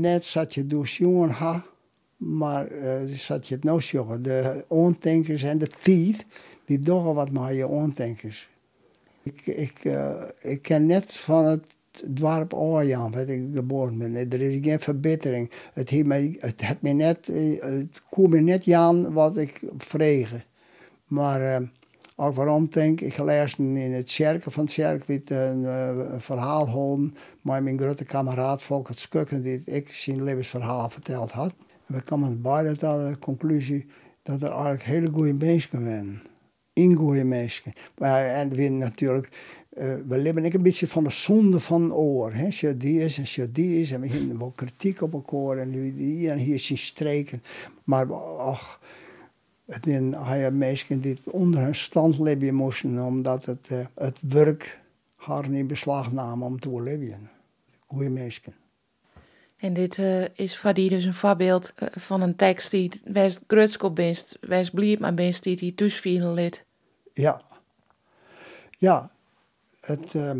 net zat je door jongen ha, maar uh, zat je het nou zeggen. De ondenkers en de tijd, die doen wat maar je ondenkers. Ik, ik, uh, ik ken net van het dorp Oorjan, waar ik geboren ben. Er is geen verbetering. Het heeft het me net, eh, het me net aan wat ik vregen. Maar uh, ook waarom denk ik gelezen in het cirkel van het circuit een, verhaal houden met mijn grote kameraad Volkert Skukken, die ik zijn levensverhaal verteld had. We kwamen beide tot de conclusie dat er eigenlijk hele goede mensen zijn. In goede mensen. Maar, en we natuurlijk uh, we leven een beetje van de zonde van oor. Hè? Als die is en als die is. En we hebben wel kritiek op elkaar. En hier en hier zien streken. Maar ach, het zijn mensen die onder hun stand leven moesten. Omdat het, uh, het werk haar niet beslag namen om te leven. Goeie mensen. En dit uh, is voor die dus een voorbeeld van een tekst die wijs grutskop best, wijs blieb maar best die die toesvielen lid. Ja. Ja, het, uh,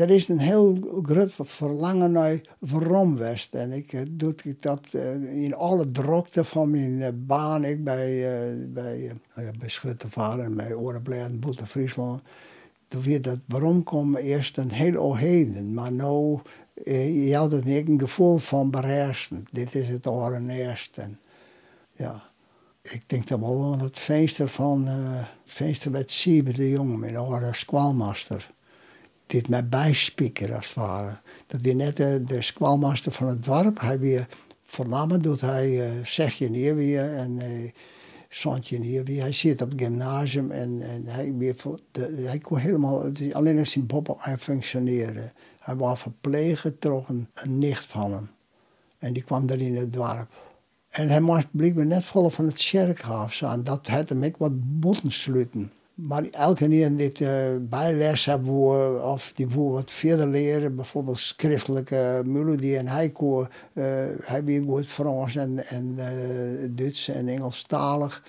er is een heel groot verlangen naar Veromwest. En ik uh, doe dat in alle drukte van mijn eh, baan. Ik bij, bij, nou ja, bij Schuttervaar en bij Boete Friesland. Toen weer dat waarom kwam eerst een heel oheden. Maar nu je had het meer een gevoel van beheersen. Dit is het allereerst. En, ja. ik denk dat wel aan het feester van, uh, feester met Siebe de Jong, mijn oude squalmaster. Dit met bijspieken als het ware. Dat weer net de, de squalmaster van het dorp. Hij weer verlammen doet hij uh, zeg je neer weer en uh, Santje hier weer. Hij zit op het gymnasium en, en hij, weer, de, hij kon helemaal, alleen als zijn bobbel aan functioneren. Hij was verpleger, toch een, nicht van hem. En die kwam daar in het dorp. En hij moest blijkbaar net vol van het kerkhuis aan. Dat had hem ik wat botten sluiten. Maar elke keer dit uh, bijles hebben of die wil wat verder leren, bijvoorbeeld schriftelijke melodie. En hij kon, uh, hij weer goed Frans en, en uh, Duits en Engelstalig.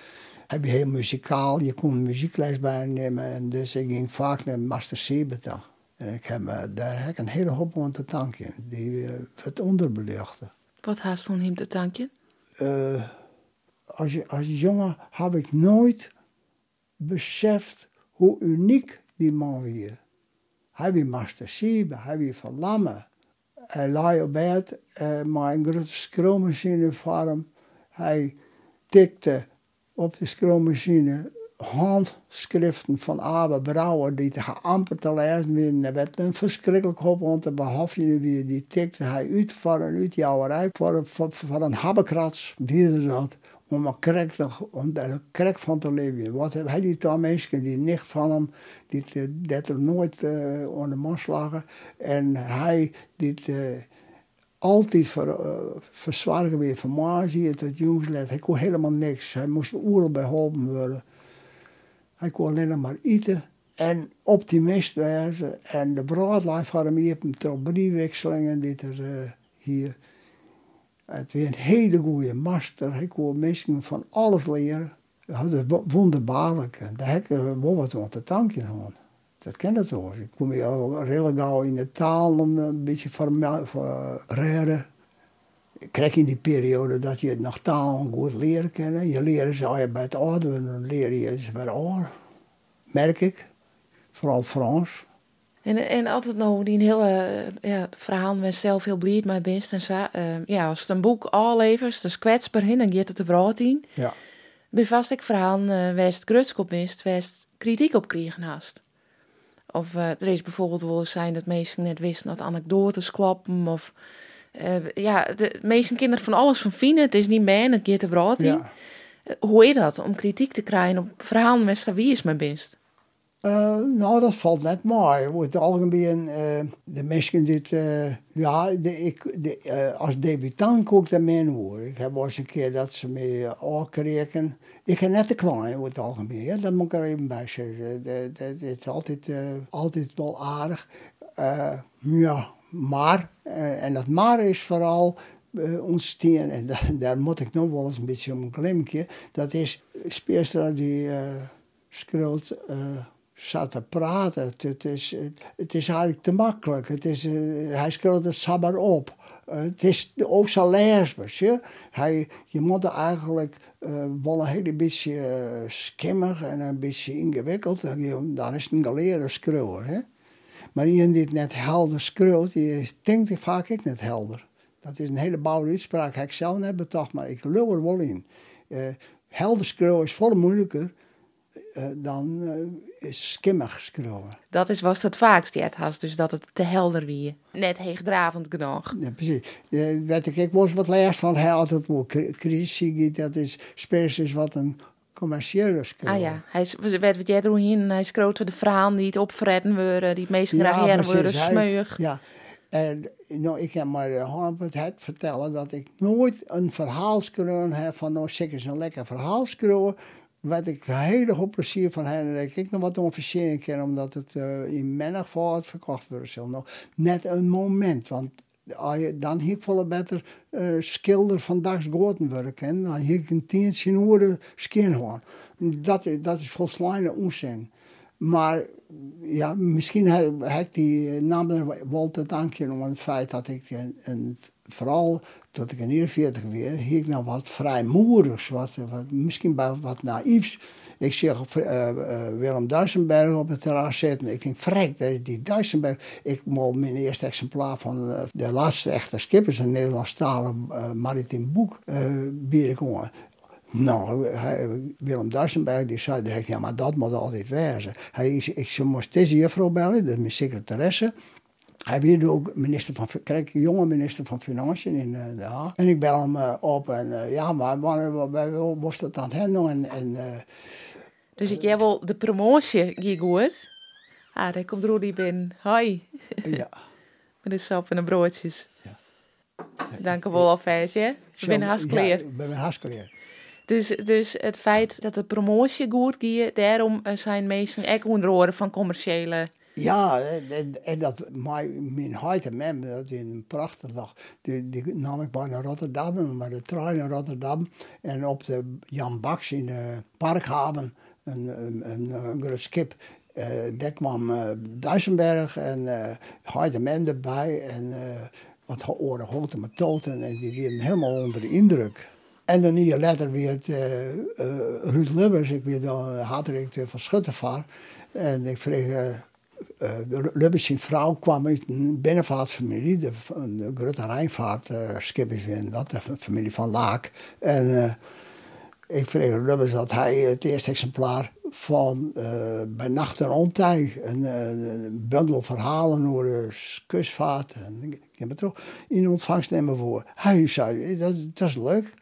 Hij was heel muzikaal, je kon muziekles bij nemen. En dus ik ging vaak naar Master Sebeta. En ik heb, daar heb ik een hele hoop aan te danken, die het onderbelichten. Wat haast toen hem te danken? Uh, als, als jongen heb ik nooit beseft hoe uniek die man was. Hij was mastersiebe, hij was verlammen. Hij lag op bed uh, met een grote schroomachine voor hem. Hij tikte op de schroomachine handschriften van Abe Brouwer die te amper te lezen werden. Er werd een verschrikkelijk hoop rond de weer. Die tikte hij uit voor een uitjouwerij, voor, voor, voor een habbekrats, die dat. Om een krek, om er krek van te leven. Wat heb hij die twee die nicht van hem, die dat er nooit uh, onder de man slagen. En hij, die altijd ver, uh, weer van Mazie, het jongsled. Hij kon helemaal niks. Hij moest overal beholpen worden. Hij kon alleen maar eten en optimist wezen. En de broodlijf had hem hier op die er uh, hier. Het was een hele goede master. Hij kon mensen van alles leren. Dat is wonderbaarlijk. Daar heb ik wel wat aan te danken aan. Dat ken het toch. Ik kom hier al redelijk gauw in de taal een beetje voor reden. Ik krijg in die periode dat je nog taal goed leren kennen. Je leert ze je bij het ouder, dan leer je ze bij oor. Merk ik. Vooral Frans. En, en altijd nog die hele ja, verhaal met zelf heel blij met best en zo. Uh, ja, als het een boek al levert, dus kwetsbaar in, dan gaat het er brood in. Ja. Ben vast ik verhaal uh, west grutskop mist, west kritiek op kregen haast. Of uh, er is bijvoorbeeld wel zijn dat mensen net wisten dat anekdotes kloppen of ja, de meeste kinderen van alles van vinden. Het is niet mijn, het gaat er brood in. Ja. Hoe is dat om kritiek te krijgen op verhalen met wie is mijn best? Uh, nou, dat valt net mooi. Over het algemeen, uh, de mensen dit, uh, ja, de, ik, de, als debutant kook ik dat mee hoor. Ik heb eens een keer dat ze me aankreken. Ik heb net te klein over het algemeen, ja, dat moet ik er even bij zeggen. Het is altijd, altijd wel aardig. ja, maar, en dat maar is vooral uh, ontstaan, en daar, daar moet ik nog wel eens een beetje om klimkje. Dat is speelster die uh, schreeuwt, uh, te praten. Het, is, het, is eigenlijk te makkelijk. Het is, hij schreeuwt het sabber op. het is ook zo lesbisch. Je, hij, je moet eigenlijk wel een hele beetje skimmig en een beetje ingewikkeld. Dan is het een geleerde schreeuwer. Maar iemand die het net helder schreeuwt, die denkt vaak ik net helder. Dat is een hele bouwde uitspraak, heb ik zelf net betocht, maar ik lul er wel in. Uh, helder schreeuwen is veel moeilijker uh, dan uh, skimmig schreeuwen. Dat is was het vaakst, die dus dat het te helder wie. Net heegdravend genoeg. Ja, precies. Uh, weet ik, ik was wat leers van hij altijd wel crisis, dat is precies wat een commerciële schreeuwen. Ah ja, hij werd wat jij doorheen, hij schreeuwt de verhalen die het opfredden worden, die het meest graag ja, worden, smeuig. Ja, en nou, ik heb maar het vertellen dat ik nooit een verhaal schreeuwen heb van nou zeker een lekker verhaal schreeuwen. Wat ik hele hoop plezier van heb. En dat ik nog wat onversieren kan, omdat het uh, in mijn geval verkocht wordt. Nou, net een moment, want dan hier ik volle beter uh, schilder van dags goten werken. Dan hier ik een tientje uur skin. Dat, dat is volslagen onzin. Maar ja, misschien heb, die naam wel te danken om het feit dat ik een, vooral tot ik in 41 weer, hier ik nou wat vrijmoedigs, wat, wat, misschien wat naïefs. Ik zeg uh, uh, Willem Duisenberg op het terras zitten. Ik denk, vrek, die Duisenberg. Ik moet mijn eerste exemplaar van uh, de laatste echte skippers, een Nederlandstalig maritiem boek, uh, bieden Nou, Willem Duisenberg die zei direct, ja, maar dat moet altijd wezen. Hij is, ik moest deze juffrouw bellen, dat is mijn secretaresse. Hij werd ook minister van, kreeg een jonge minister van Financiën in uh, Den Haag. En ik bel hem uh, op en uh, ja, maar wanneer was dat aan het handelen? En, en, dus ik jij wel de promotie ging goed. Ah, daar komt Rudy binnen. Hoi. Ja. Met de sap en de broodjes. Ja. Dank u wel alvast, hè? Ik ben hartstikke Ja, ik ben hartstikke dus, dus het feit dat de promotie goed ging, daarom zijn mensen echt onderhoren van commerciële... Ja, en, en dat mijn, mijn mem, dat is een prachtige dag. Die, die nam ik bij naar Rotterdam, maar de trein naar Rotterdam. En op de Jan Baks in de Parkhaven, een, een, een, een groot schip. Uh, kwam uh, Duisenberg en uh, Heideman erbij. En uh, wat oren grote metoten. En die werden helemaal onder de indruk. En dan hier later weer het uh, uh, Ruud Lubbers, ik ben dan hartdirecteur van. En ik kreeg, uh, uh, Lubbers vrouw kwam uit een binnenvaartfamilie, de, de grote Rijnvaartschip is in dat, de familie van Laak. En ik kreeg Lubbers dat hij het eerste exemplaar van uh, bij Nacht en Ontij, een, bundel verhalen over de kustvaart. En ik heb het toch in ontvangst nemen voor. Hij zei, dat, dat is leuk.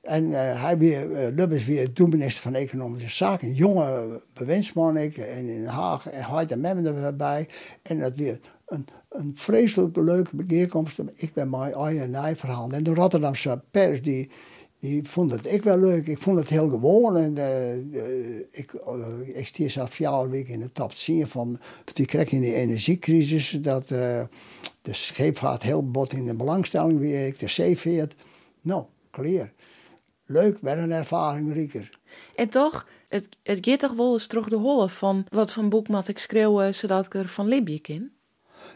En uh, hij weer, uh, Lubbers weer toen minister van Economische Zaken. Een jonge bewindsman ik. En in Den Haag. En hij en Memmen erbij. En dat weer een, een vreselijk leuke bijeenkomst. Ik ben mijn eigen verhaal. En de Rotterdamse pers die, die vond het ik wel leuk. Ik vond het heel gewoon. En uh, ik, uh, ik stier zelf vier week in de top 10 van... Die kreeg in die energiecrisis dat de scheepvaart heel bot in de belangstelling weer. Ik de zeeveert. Nou, clear leuk, met een ervaring rieker. En toch, het, het gaat toch wel eens terug de holle van wat van boek moet ik schreeuwen zodat ik er van Libië ken?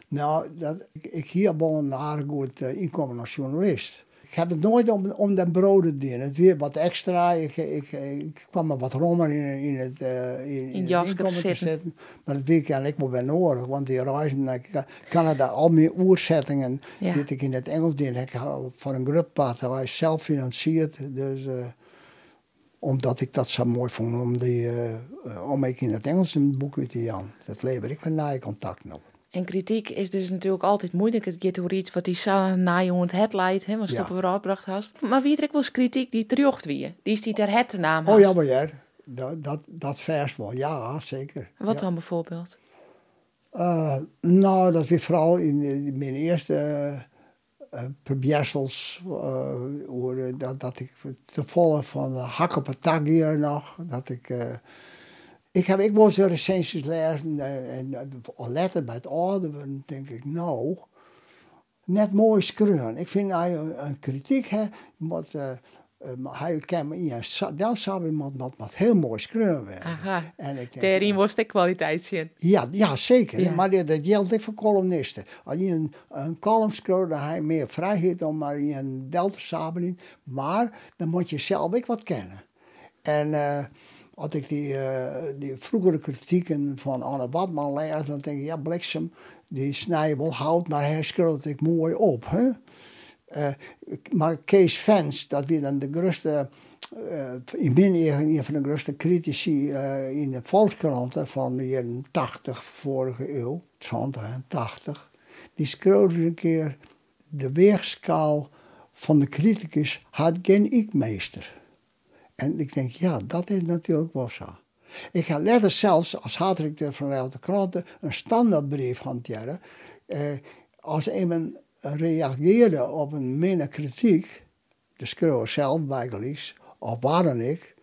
Nou, dat, ik, ik hier wel een aardig goed uh, inkomen als journalist. Ik heb het nooit om, om de broden doen. Het weer wat extra. Ik, ik, ik kwam er wat rommel in, in het, uh, in, in, het inkomen te zetten. Maar dat weekend ik wel bij nodig. Want die reizen naar Canada, al meer oerzettingen ja. die ik in het Engels deed. Ik van een groep waar zelf financierd. Dus uh, omdat ik dat zo mooi vond om, die, uh, om ik in het Engels een boek uit te jan. Dat lever ik met naai contact op. En kritiek is dus natuurlijk altijd moeilijk. Het gaat over iets wat die na je het headlight, hè, wat je ja. uitbracht hast. Maar wie er wel kritiek die terjocht wie? Die is die ter het naam Oh ja, maar ja, dat, dat, dat vers wel, ja, zeker. Wat ja. dan bijvoorbeeld? Uh, nou, dat weer vooral in, in mijn eerste uh, probeersels, uh, dat, dat ik te volle van hak op het tag hier nog, dat ik... Ik heb ik moest recensies lezen en, en letten bij het oude, denk ik, nou, net mooi schreeuwen. Ik vind hij een, een kritiek, hè, moet, uh, um, hij kan ja, dan zou iemand wat, wat heel mooi schreeuwen. Aha, en ik denk, daarin was de kwaliteit zien. Ja, ja zeker. Ja. Maar dat, dat geldt ook voor columnisten. Als je een, een column schreeuwt, dan heb je meer vrijheid om maar in een delta samen in. Maar dan moet je zelf ook wat kennen. En... Uh, als ik die, die vroegere kritieken van Anne Badman lees, dan denk ik, ja, Bliksem, die snijdt wel maar hij schreeuwt ik mooi op. Hè? Uh, maar Kees Fans, dat weer dan de grootste, uh, ik ben een van de grootste critici in de Volkskranten van de jaren 80 vorige eeuw, 20 en 80, die schreeuwde een keer, de weegschaal van de criticus had geen ik-meester. En ik denk, ja, dat is natuurlijk wel zo. Ik ga later zelfs als hoofdredacteur van de Kranten een standaardbrief hanteren. Eh, als iemand reageerde op een minder kritiek, de schreeuwer zelf bijgeliefd, of waar dan ik,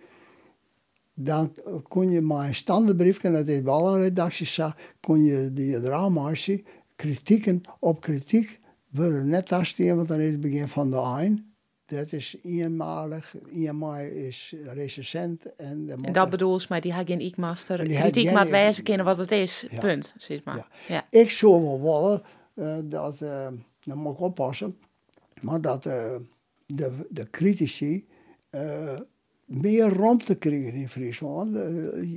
dan kon je maar een standaardbrief, en dat is bij alle redacties kon je die dramatie, kritieken op kritiek, willen net afsturen, want dan is het begin van de eind. Dat is eenmalig. IMI is recensent. En, en dat bedoelt maar die had geen ik-master. Kritiek maar wijzen kennen wat het is. Ja. Punt. Zeg maar. Ja. ja. Ik zou wel willen uh, dat, uh, dan moet ik oppassen, maar dat uh, de, de critici meer ruimte krijgen in Friesland.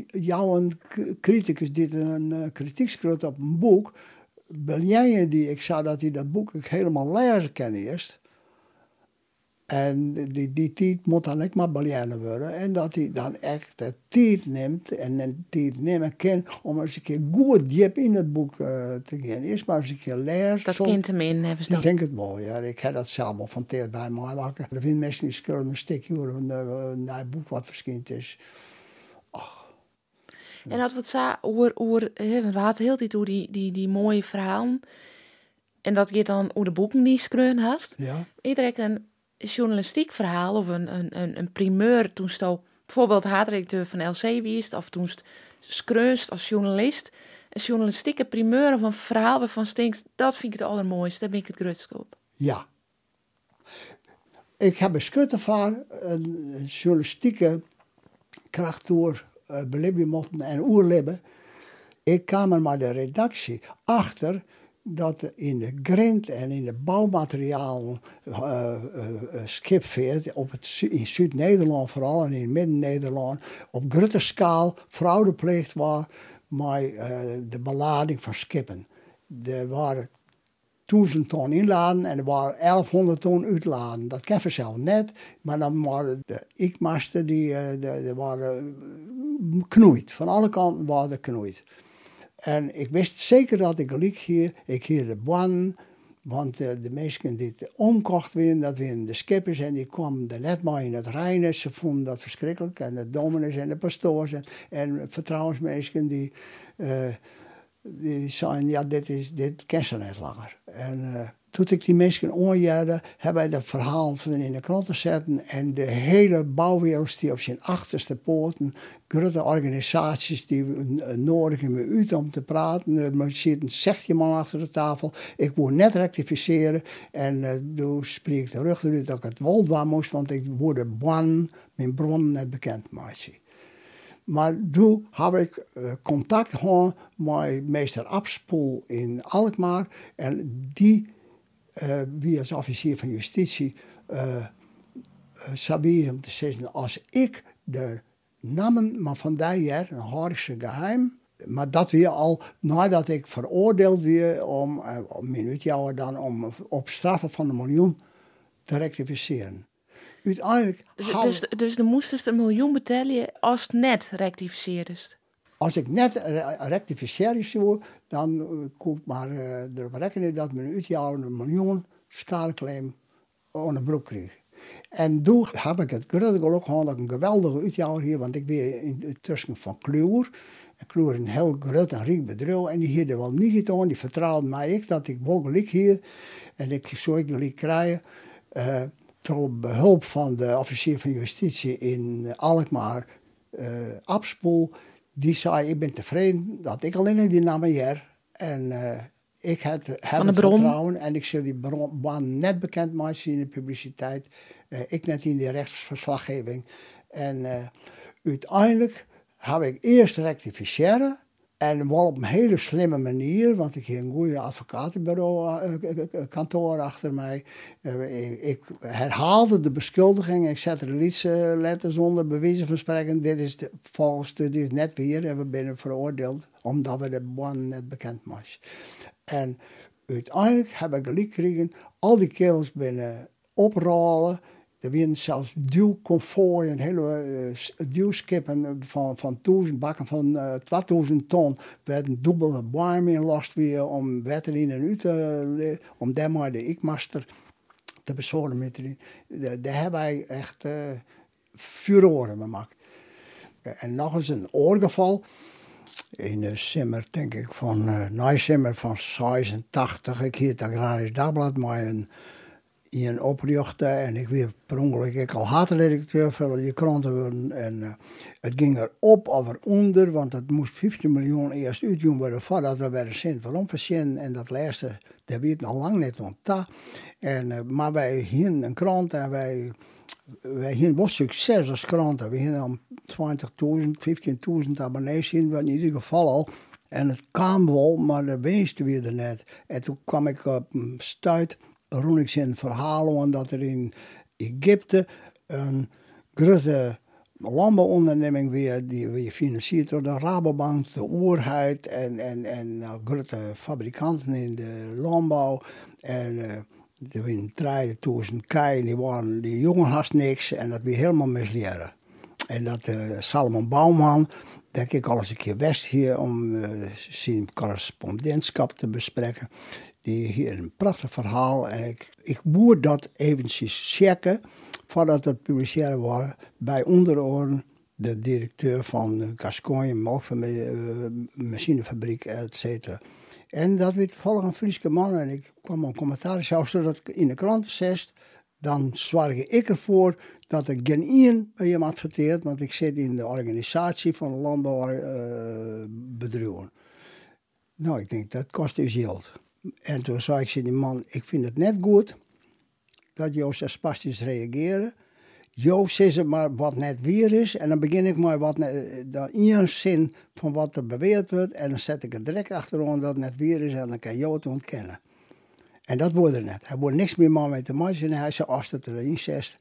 jouw een criticus die een kritiek schreeuwt op een boek, ben jij die, ik zou dat hij dat boek helemaal lezen kan eerst. En die, die tijd moet dan ook maar beleiden worden. En dat hij dan echt de tijd neemt en de tijd nemen kan om eens een keer goed diep in het boek uh, te gaan. Eerst maar eens een keer lezen. Dat kind hem in, hebben ze Ik denk het mooi, ja. Ik heb dat zelf al van tijd bij mij maken. Er zijn mensen die schrijven een stukje over een, een boek wat verschijnd is. Ach. En dat wat zo, oer, oer, we hadden heel tijd over die, die, die mooie verhalen. En dat je dan over de boeken die schreeuwen hast. Ja. Iedereen een journalistiek verhaal of een, een, een, primeur. Toen sto bijvoorbeeld haatredacteur van LC wist of toen skreunst als journalist. Een journalistieke primeur of een verhaal waarvan stinkt dat vind ik het allermooiste daar ben ik het grootste op. Ja. Ik heb een van een journalistieke kracht door uh, en oerlibben ik kwam er maar de redactie achter dat in de grind en in de bouwmateriaal uh, uh, op het, in Zuid-Nederland vooral en in Midden-Nederland, op grote schaal fraude pleegt was met de belading van skippen. Er waren 1000 ton inladen en er waren 1100 ton uitladen. Dat ken je zelf net, maar dan waren de ikmasten die, de, de waren knoeid. Van alle kanten waren knoeid. En ik wist zeker dat ik liep hier. Ik hier de ban. Want uh, de mensen die het omkocht weer, dat weer de skippers en die kwamen net maar in het Rijnen. Ze vonden dat verschrikkelijk. En de dominees en de pastoors en, en vertrouwensmensen die, uh, die zeiden, ja, dit, is, dit ken ze net langer. En uh, toen ik die mensen onjaarde, hebben wij dat verhaal van in de kranten zetten. En de hele bouwwereld die op zijn achterste poorten, grote organisaties die nodigen me uit om te praten. Er zit een 16 man achter de tafel. Ik moet net rectificeren. En uh, toen spreek ik de rug eruit dat ik het woord moest, want ik word bang mijn bron net bekend maken. Maar toen heb ik contact gehad met meester Abspoel in Alkmaar. En die uh, wie als officier van justitie uh, uh, om te zeggen, als ik de namen maar van dat jaar, een Harische geheim, maar dat weer al nadat ik veroordeeld weer om, uh, een minuutje dan, om op straffen van een miljoen te rectificeren. Uiteindelijk... Dus, dus, dus dan moest een miljoen betalen als het net rectificeerd als ik net rectificeer zou, dan uh, kon ik maar uh, erop dat men uit een miljoen schadeclaim onder broek kreeg. En toen heb ik het grote geluk gehad dat ik een geweldige uitjaar hier, want ik ben in, tussen van Kluwer. En Kluwer een heel groot en rijk bedrijf en die hadden wel niet gedaan, die vertrouwde mij ik dat ik wel gelijk hier en ik zou gelijk krijgen. Uh, door behulp van de officier van justitie in Alkmaar, uh, Abspoel, die zei, ik ben tevreden dat ik alleen die naam hier. En uh, ik heb, heb het vertrouwen en ik zal die baan net bekend maken in de publiciteit. Uh, ik net in de rechtsverslaggeving. En uh, uiteindelijk heb ik eerst rectificeren. En wel op een hele slimme manier, want ik heb een goede advocatenbureau, uh, kantoor achter mij. Ik herhaalde de beschuldiging, ik zette iets letters onder, bewijzen spreken. Dit is de, volgens dit is net weer en we zijn veroordeeld, omdat we de baan net bekend was. En uiteindelijk heb ik gelijk al die kerels binnen oprollen. Er waren zelfs duwcomfort, een hele uh, duwskippen van, van 1000 bakken van uh, 2000 ton. werden dubbele bomen in last weer om wetten in en uit te om daar de ikmaster te bezorgen met. Daar hebben wij echt uh, furoren gemaakt. En nog eens een oorgeval in de simmer, denk ik, van uh, Nijsimmer van 86. Ik hield Agrarisch Dagblad, maar een, in oprichten en ik weer per ongeluk ik al haatredacteur van die kranten. En uh, het ging er op of eronder, want het moest 15 miljoen eerst uitdoen worden voordat we bij de Sint waarom En dat laatste, dat weet al lang niet want En, uh, maar wij hingen een krant en wij wij wel succes als kranten. We hebben om 20.000, 15.000 abonnees in, in ieder geval al. En het kwam wel, maar de meeste weer er net. En toen kwam ik op een stuit, roen zijn verhalen, dat er in Egypte een grote landbouwonderneming weer, die weer financierd door de Rabobank, de Oerheid en, en, en uh, grote fabrikanten in de landbouw. En uh, Er waren 3000 keien, die, waren, die jongen haast niks en dat weer helemaal misleren. En dat uh, Salomon Bouwman, denk ik al eens een keer west hier om uh, zijn correspondentschap te bespreken. Die hier een prachtig verhaal en ik, ik moet dat eventjes checken voordat het publiceren wordt bij onderoren de directeur van Gascogne, uh, machinefabriek, et cetera. En dat werd toevallig een Friese man en ik kwam een commentaar, zodat ik in de kranten zest, dan zorg ik ervoor dat ik geen bij hem adverteert, want ik zit in de organisatie van de landbouwbedrijven. nou, ik denk, dat kost dus geld. En toen zei ik ze die man, ik vind het net goed dat Joost spastisch reageren. Joost zegt maar wat net weer is. En dan begin ik maar wat dan in zin van wat er beweerd wordt. En dan zet ik het direct achterom dat het net weer is. En dan kan Joost ontkennen. En dat wordt er net. Hij wordt niks meer mee te maken. En hij zei, als het erin zegt,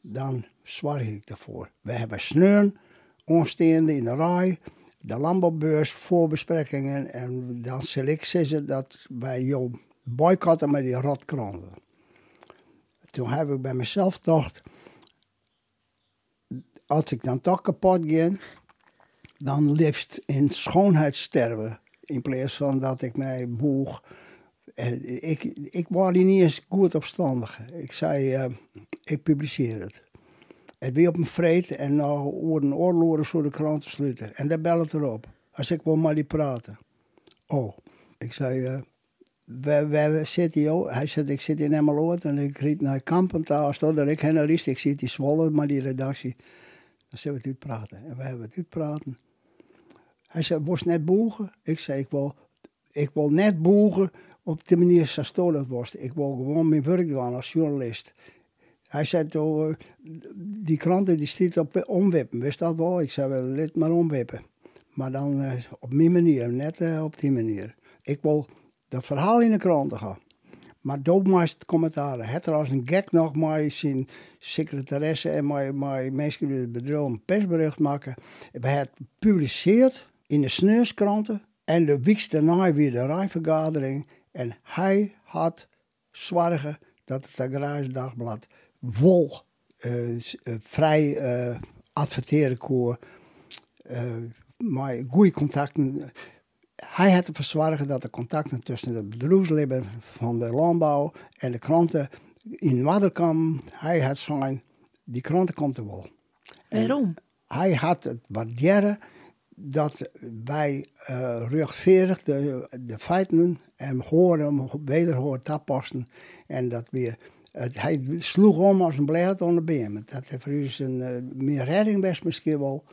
dan zwaar ik ervoor. We hebben sneun, onsteende in de rij, de landbouwbeurs, voorbesprekingen. En dan ik zeggen dat wij jou boycotten met die rotkranten. Toen heb ik bij mezelf gedacht, als ik dan toch kapot ging, dan liefst in schoonheid sterven. In plaats van dat ik mij boeg. Ik, ik was niet eens goed opstandig. Ik zei, uh, ik publiceer het. Het weer op een vreet en nou worden oorlogen voor de krant te sluiten. En daar bel het erop. Als ik wil maar die praten. Oh, ik zei, uh, waar, waar zit hij? Zei, ik zit in Emmeloord en ik riep naar Kampentaal. Er ik heen ik zit die Zwolle, maar die redactie. Dan zullen we het praten. En we hebben het uitpraten. Hij zei, was net boegen? Ik zei, ik wil, ik wil net boegen op de manier zoals dat was. Ik wil gewoon mijn werk doen als journalist. Hij zei toen, die kranten die stiet op omwippen, wist dat wel? Ik zei, wel, let maar omwippen. Maar dan uh, op mijn manier, net op die manier. Ik wil dat verhaal in de kranten gaan. Maar doopmeest commentaren. Het er een gek nog maar zijn secretaresse en mijn, mensen die het een persbericht maken. We het gepubliceerd in de sneurskranten. En de week daarna weer de rijvergadering. En hij had zorgen dat het Agrarisch Dagblad vol uh, vrij uh, adverteren. Uh, maar goede contacten hij had ervoor zorgen dat de contacten tussen de bedrijfsleven van de landbouw en de kranten in Waterkam, hij had zijn, die kranten komt er wel. Waarom? hij had het waarderen dat wij uh, de, de feiten en horen, wederhoor tapassen en dat weer hij sloeg om als een blijheid onder been. Dat heeft voor een uh, meer redding best misschien wel.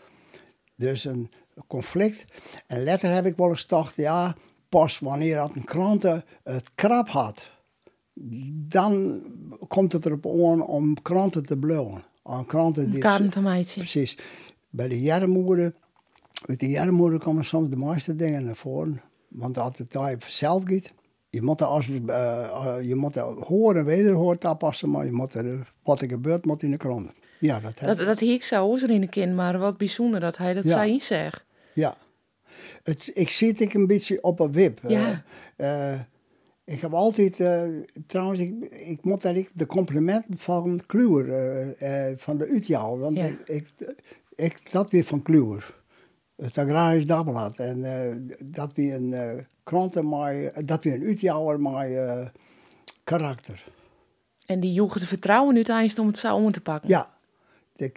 Dus een conflict. En later heb ik wel eens gedacht, ja, pas wanneer dat een kranten het krap had, dan komt het erop aan om kranten te blowen. Aan kranten die... Precies. Bij de jarmoeder, met de jarmoeder komen soms de mooiste dingen naar voren. Want als het daar zelf gaat, je moet er als, uh, je moet horen, wederhoor aanpassen, maar je moet er, wat er gebeurt, moet in de kranten. Ja, dat, dat, dat ik zou in de kind, maar wat bijzonder dat hij dat ja. zei zegt. Ja. Het, ik zit ik een beetje op een wip. Ja. Uh, ik heb altijd, uh, trouwens, ik, ik moet eigenlijk de complimenten van Kluwer, van de Utjaal, want ik, ik, ik, dat weer van Kluwer. Het Agrarisch Dagblad. En dat weer een kranten, maar dat weer een Utjouwer, maar karakter. En die joegen te vertrouwen uiteindelijk om het zo om te pakken? Ja,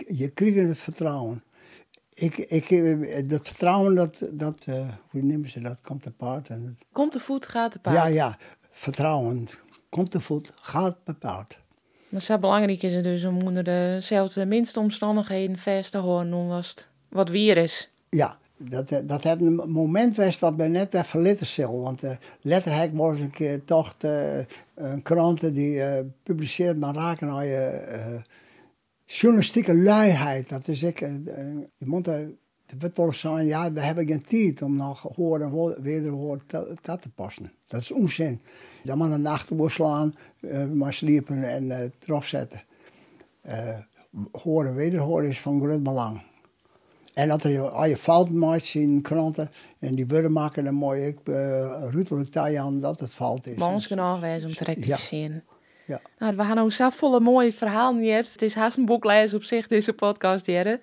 je kreeg het vertrouwen ik, ik, dat vertrouwen, dat, dat uh, hoe nemen ze dat, komt te paard. En het, komt de voet, gaat de paard. Ja, ja, vertrouwen. Komt de voet, gaat de paard. Maar zo belangrijk is het dus om onder dezelfde minste omstandigheden vast te was wat weer is. Ja, dat, eh, dat het een moment was wat bij net even lettercel. Want uh, letterlijk was een keer toch uh, een krant die uh, publiceert maar raken naar je journalistieke luiheid. Dat is ik, uh, je moet er, het wel ja, we hebben geen tijd om nog horen wederhoor dat te passen. Dat is onzin. Dan moet een nacht slaan, uh, maar sliepen en uh. Uh, horen wederhoor is van groot belang. En dat er al je fout maakt in kranten en die willen maken dan mooi ik uh, ruttelijk aan dat het fout is. Maar ons om te rectificeren. Ja. Nou, we gaan nou zo volle mooie verhalen hier. Het is haast een boeklezen op zich, deze podcast hier.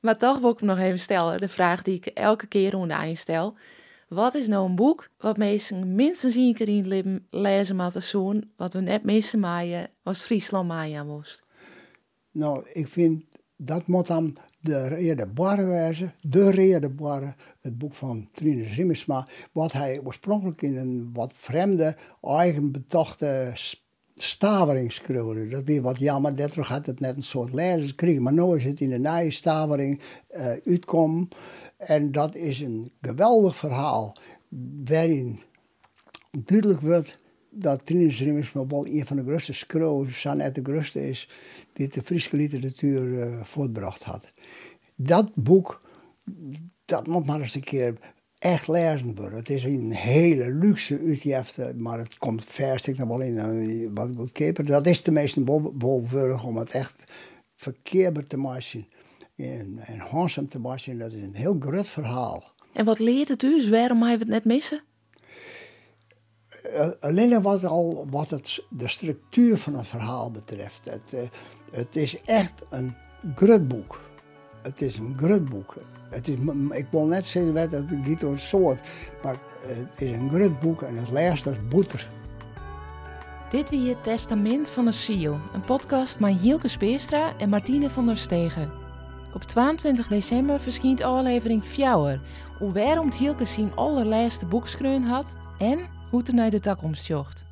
Maar toch wil ik hem nog even stellen. De vraag die ik elke keer onder aan stel. Wat is nou een boek wat mensen minstens één keer in het leven lezen zoen, wat we net missen maaien, was Friesland Maya moest? Nou, ik vind dat moet dan de Rede Barre wezen, de Rede Barre, het boek van Trine Rimmersma, wat hij oorspronkelijk in een wat vreemde, eigen betochte stavering schreeuwde. Dat weer wat jammer, daardoor had het net een soort lezers kregen, maar nu is het in de nieuwe stavering uh, uitkomen. En dat is een geweldig verhaal waarin duidelijk wordt dat Trinus Rimmersma wel een van de grootste schreeuwers, net de grootste is, die de Friese literatuur uh, voortbracht had. Dat boek, dat moet maar eens een keer echt lezen worden. Het is een hele luxe uitgifte, maar het komt verstik nog wel in een wat goedkoper. Dat is de meeste bolwerk om het echt verkeerbaar te maken en, en handsome te maken. Dat is een heel groot verhaal. En wat leert het u? Waarom hij het net missen? Uh, alleen wat, al, wat het, de structuur van het verhaal betreft. Het, uh, het is echt een grutboek. Het is een grutboek. Het is, ik wil net zeggen dat het gaat een soort, maar het is een grutboek en het leest als boeter. Dit wie het Testament van de Ziel, een podcast met Hielke Speerstra en Martine van der Stegen. Op 22 december verschijnt aflevering Fjouwer, hoe waarom Hielke zijn allerlaatste boekskreun had en hoe naar de toekomst jocht.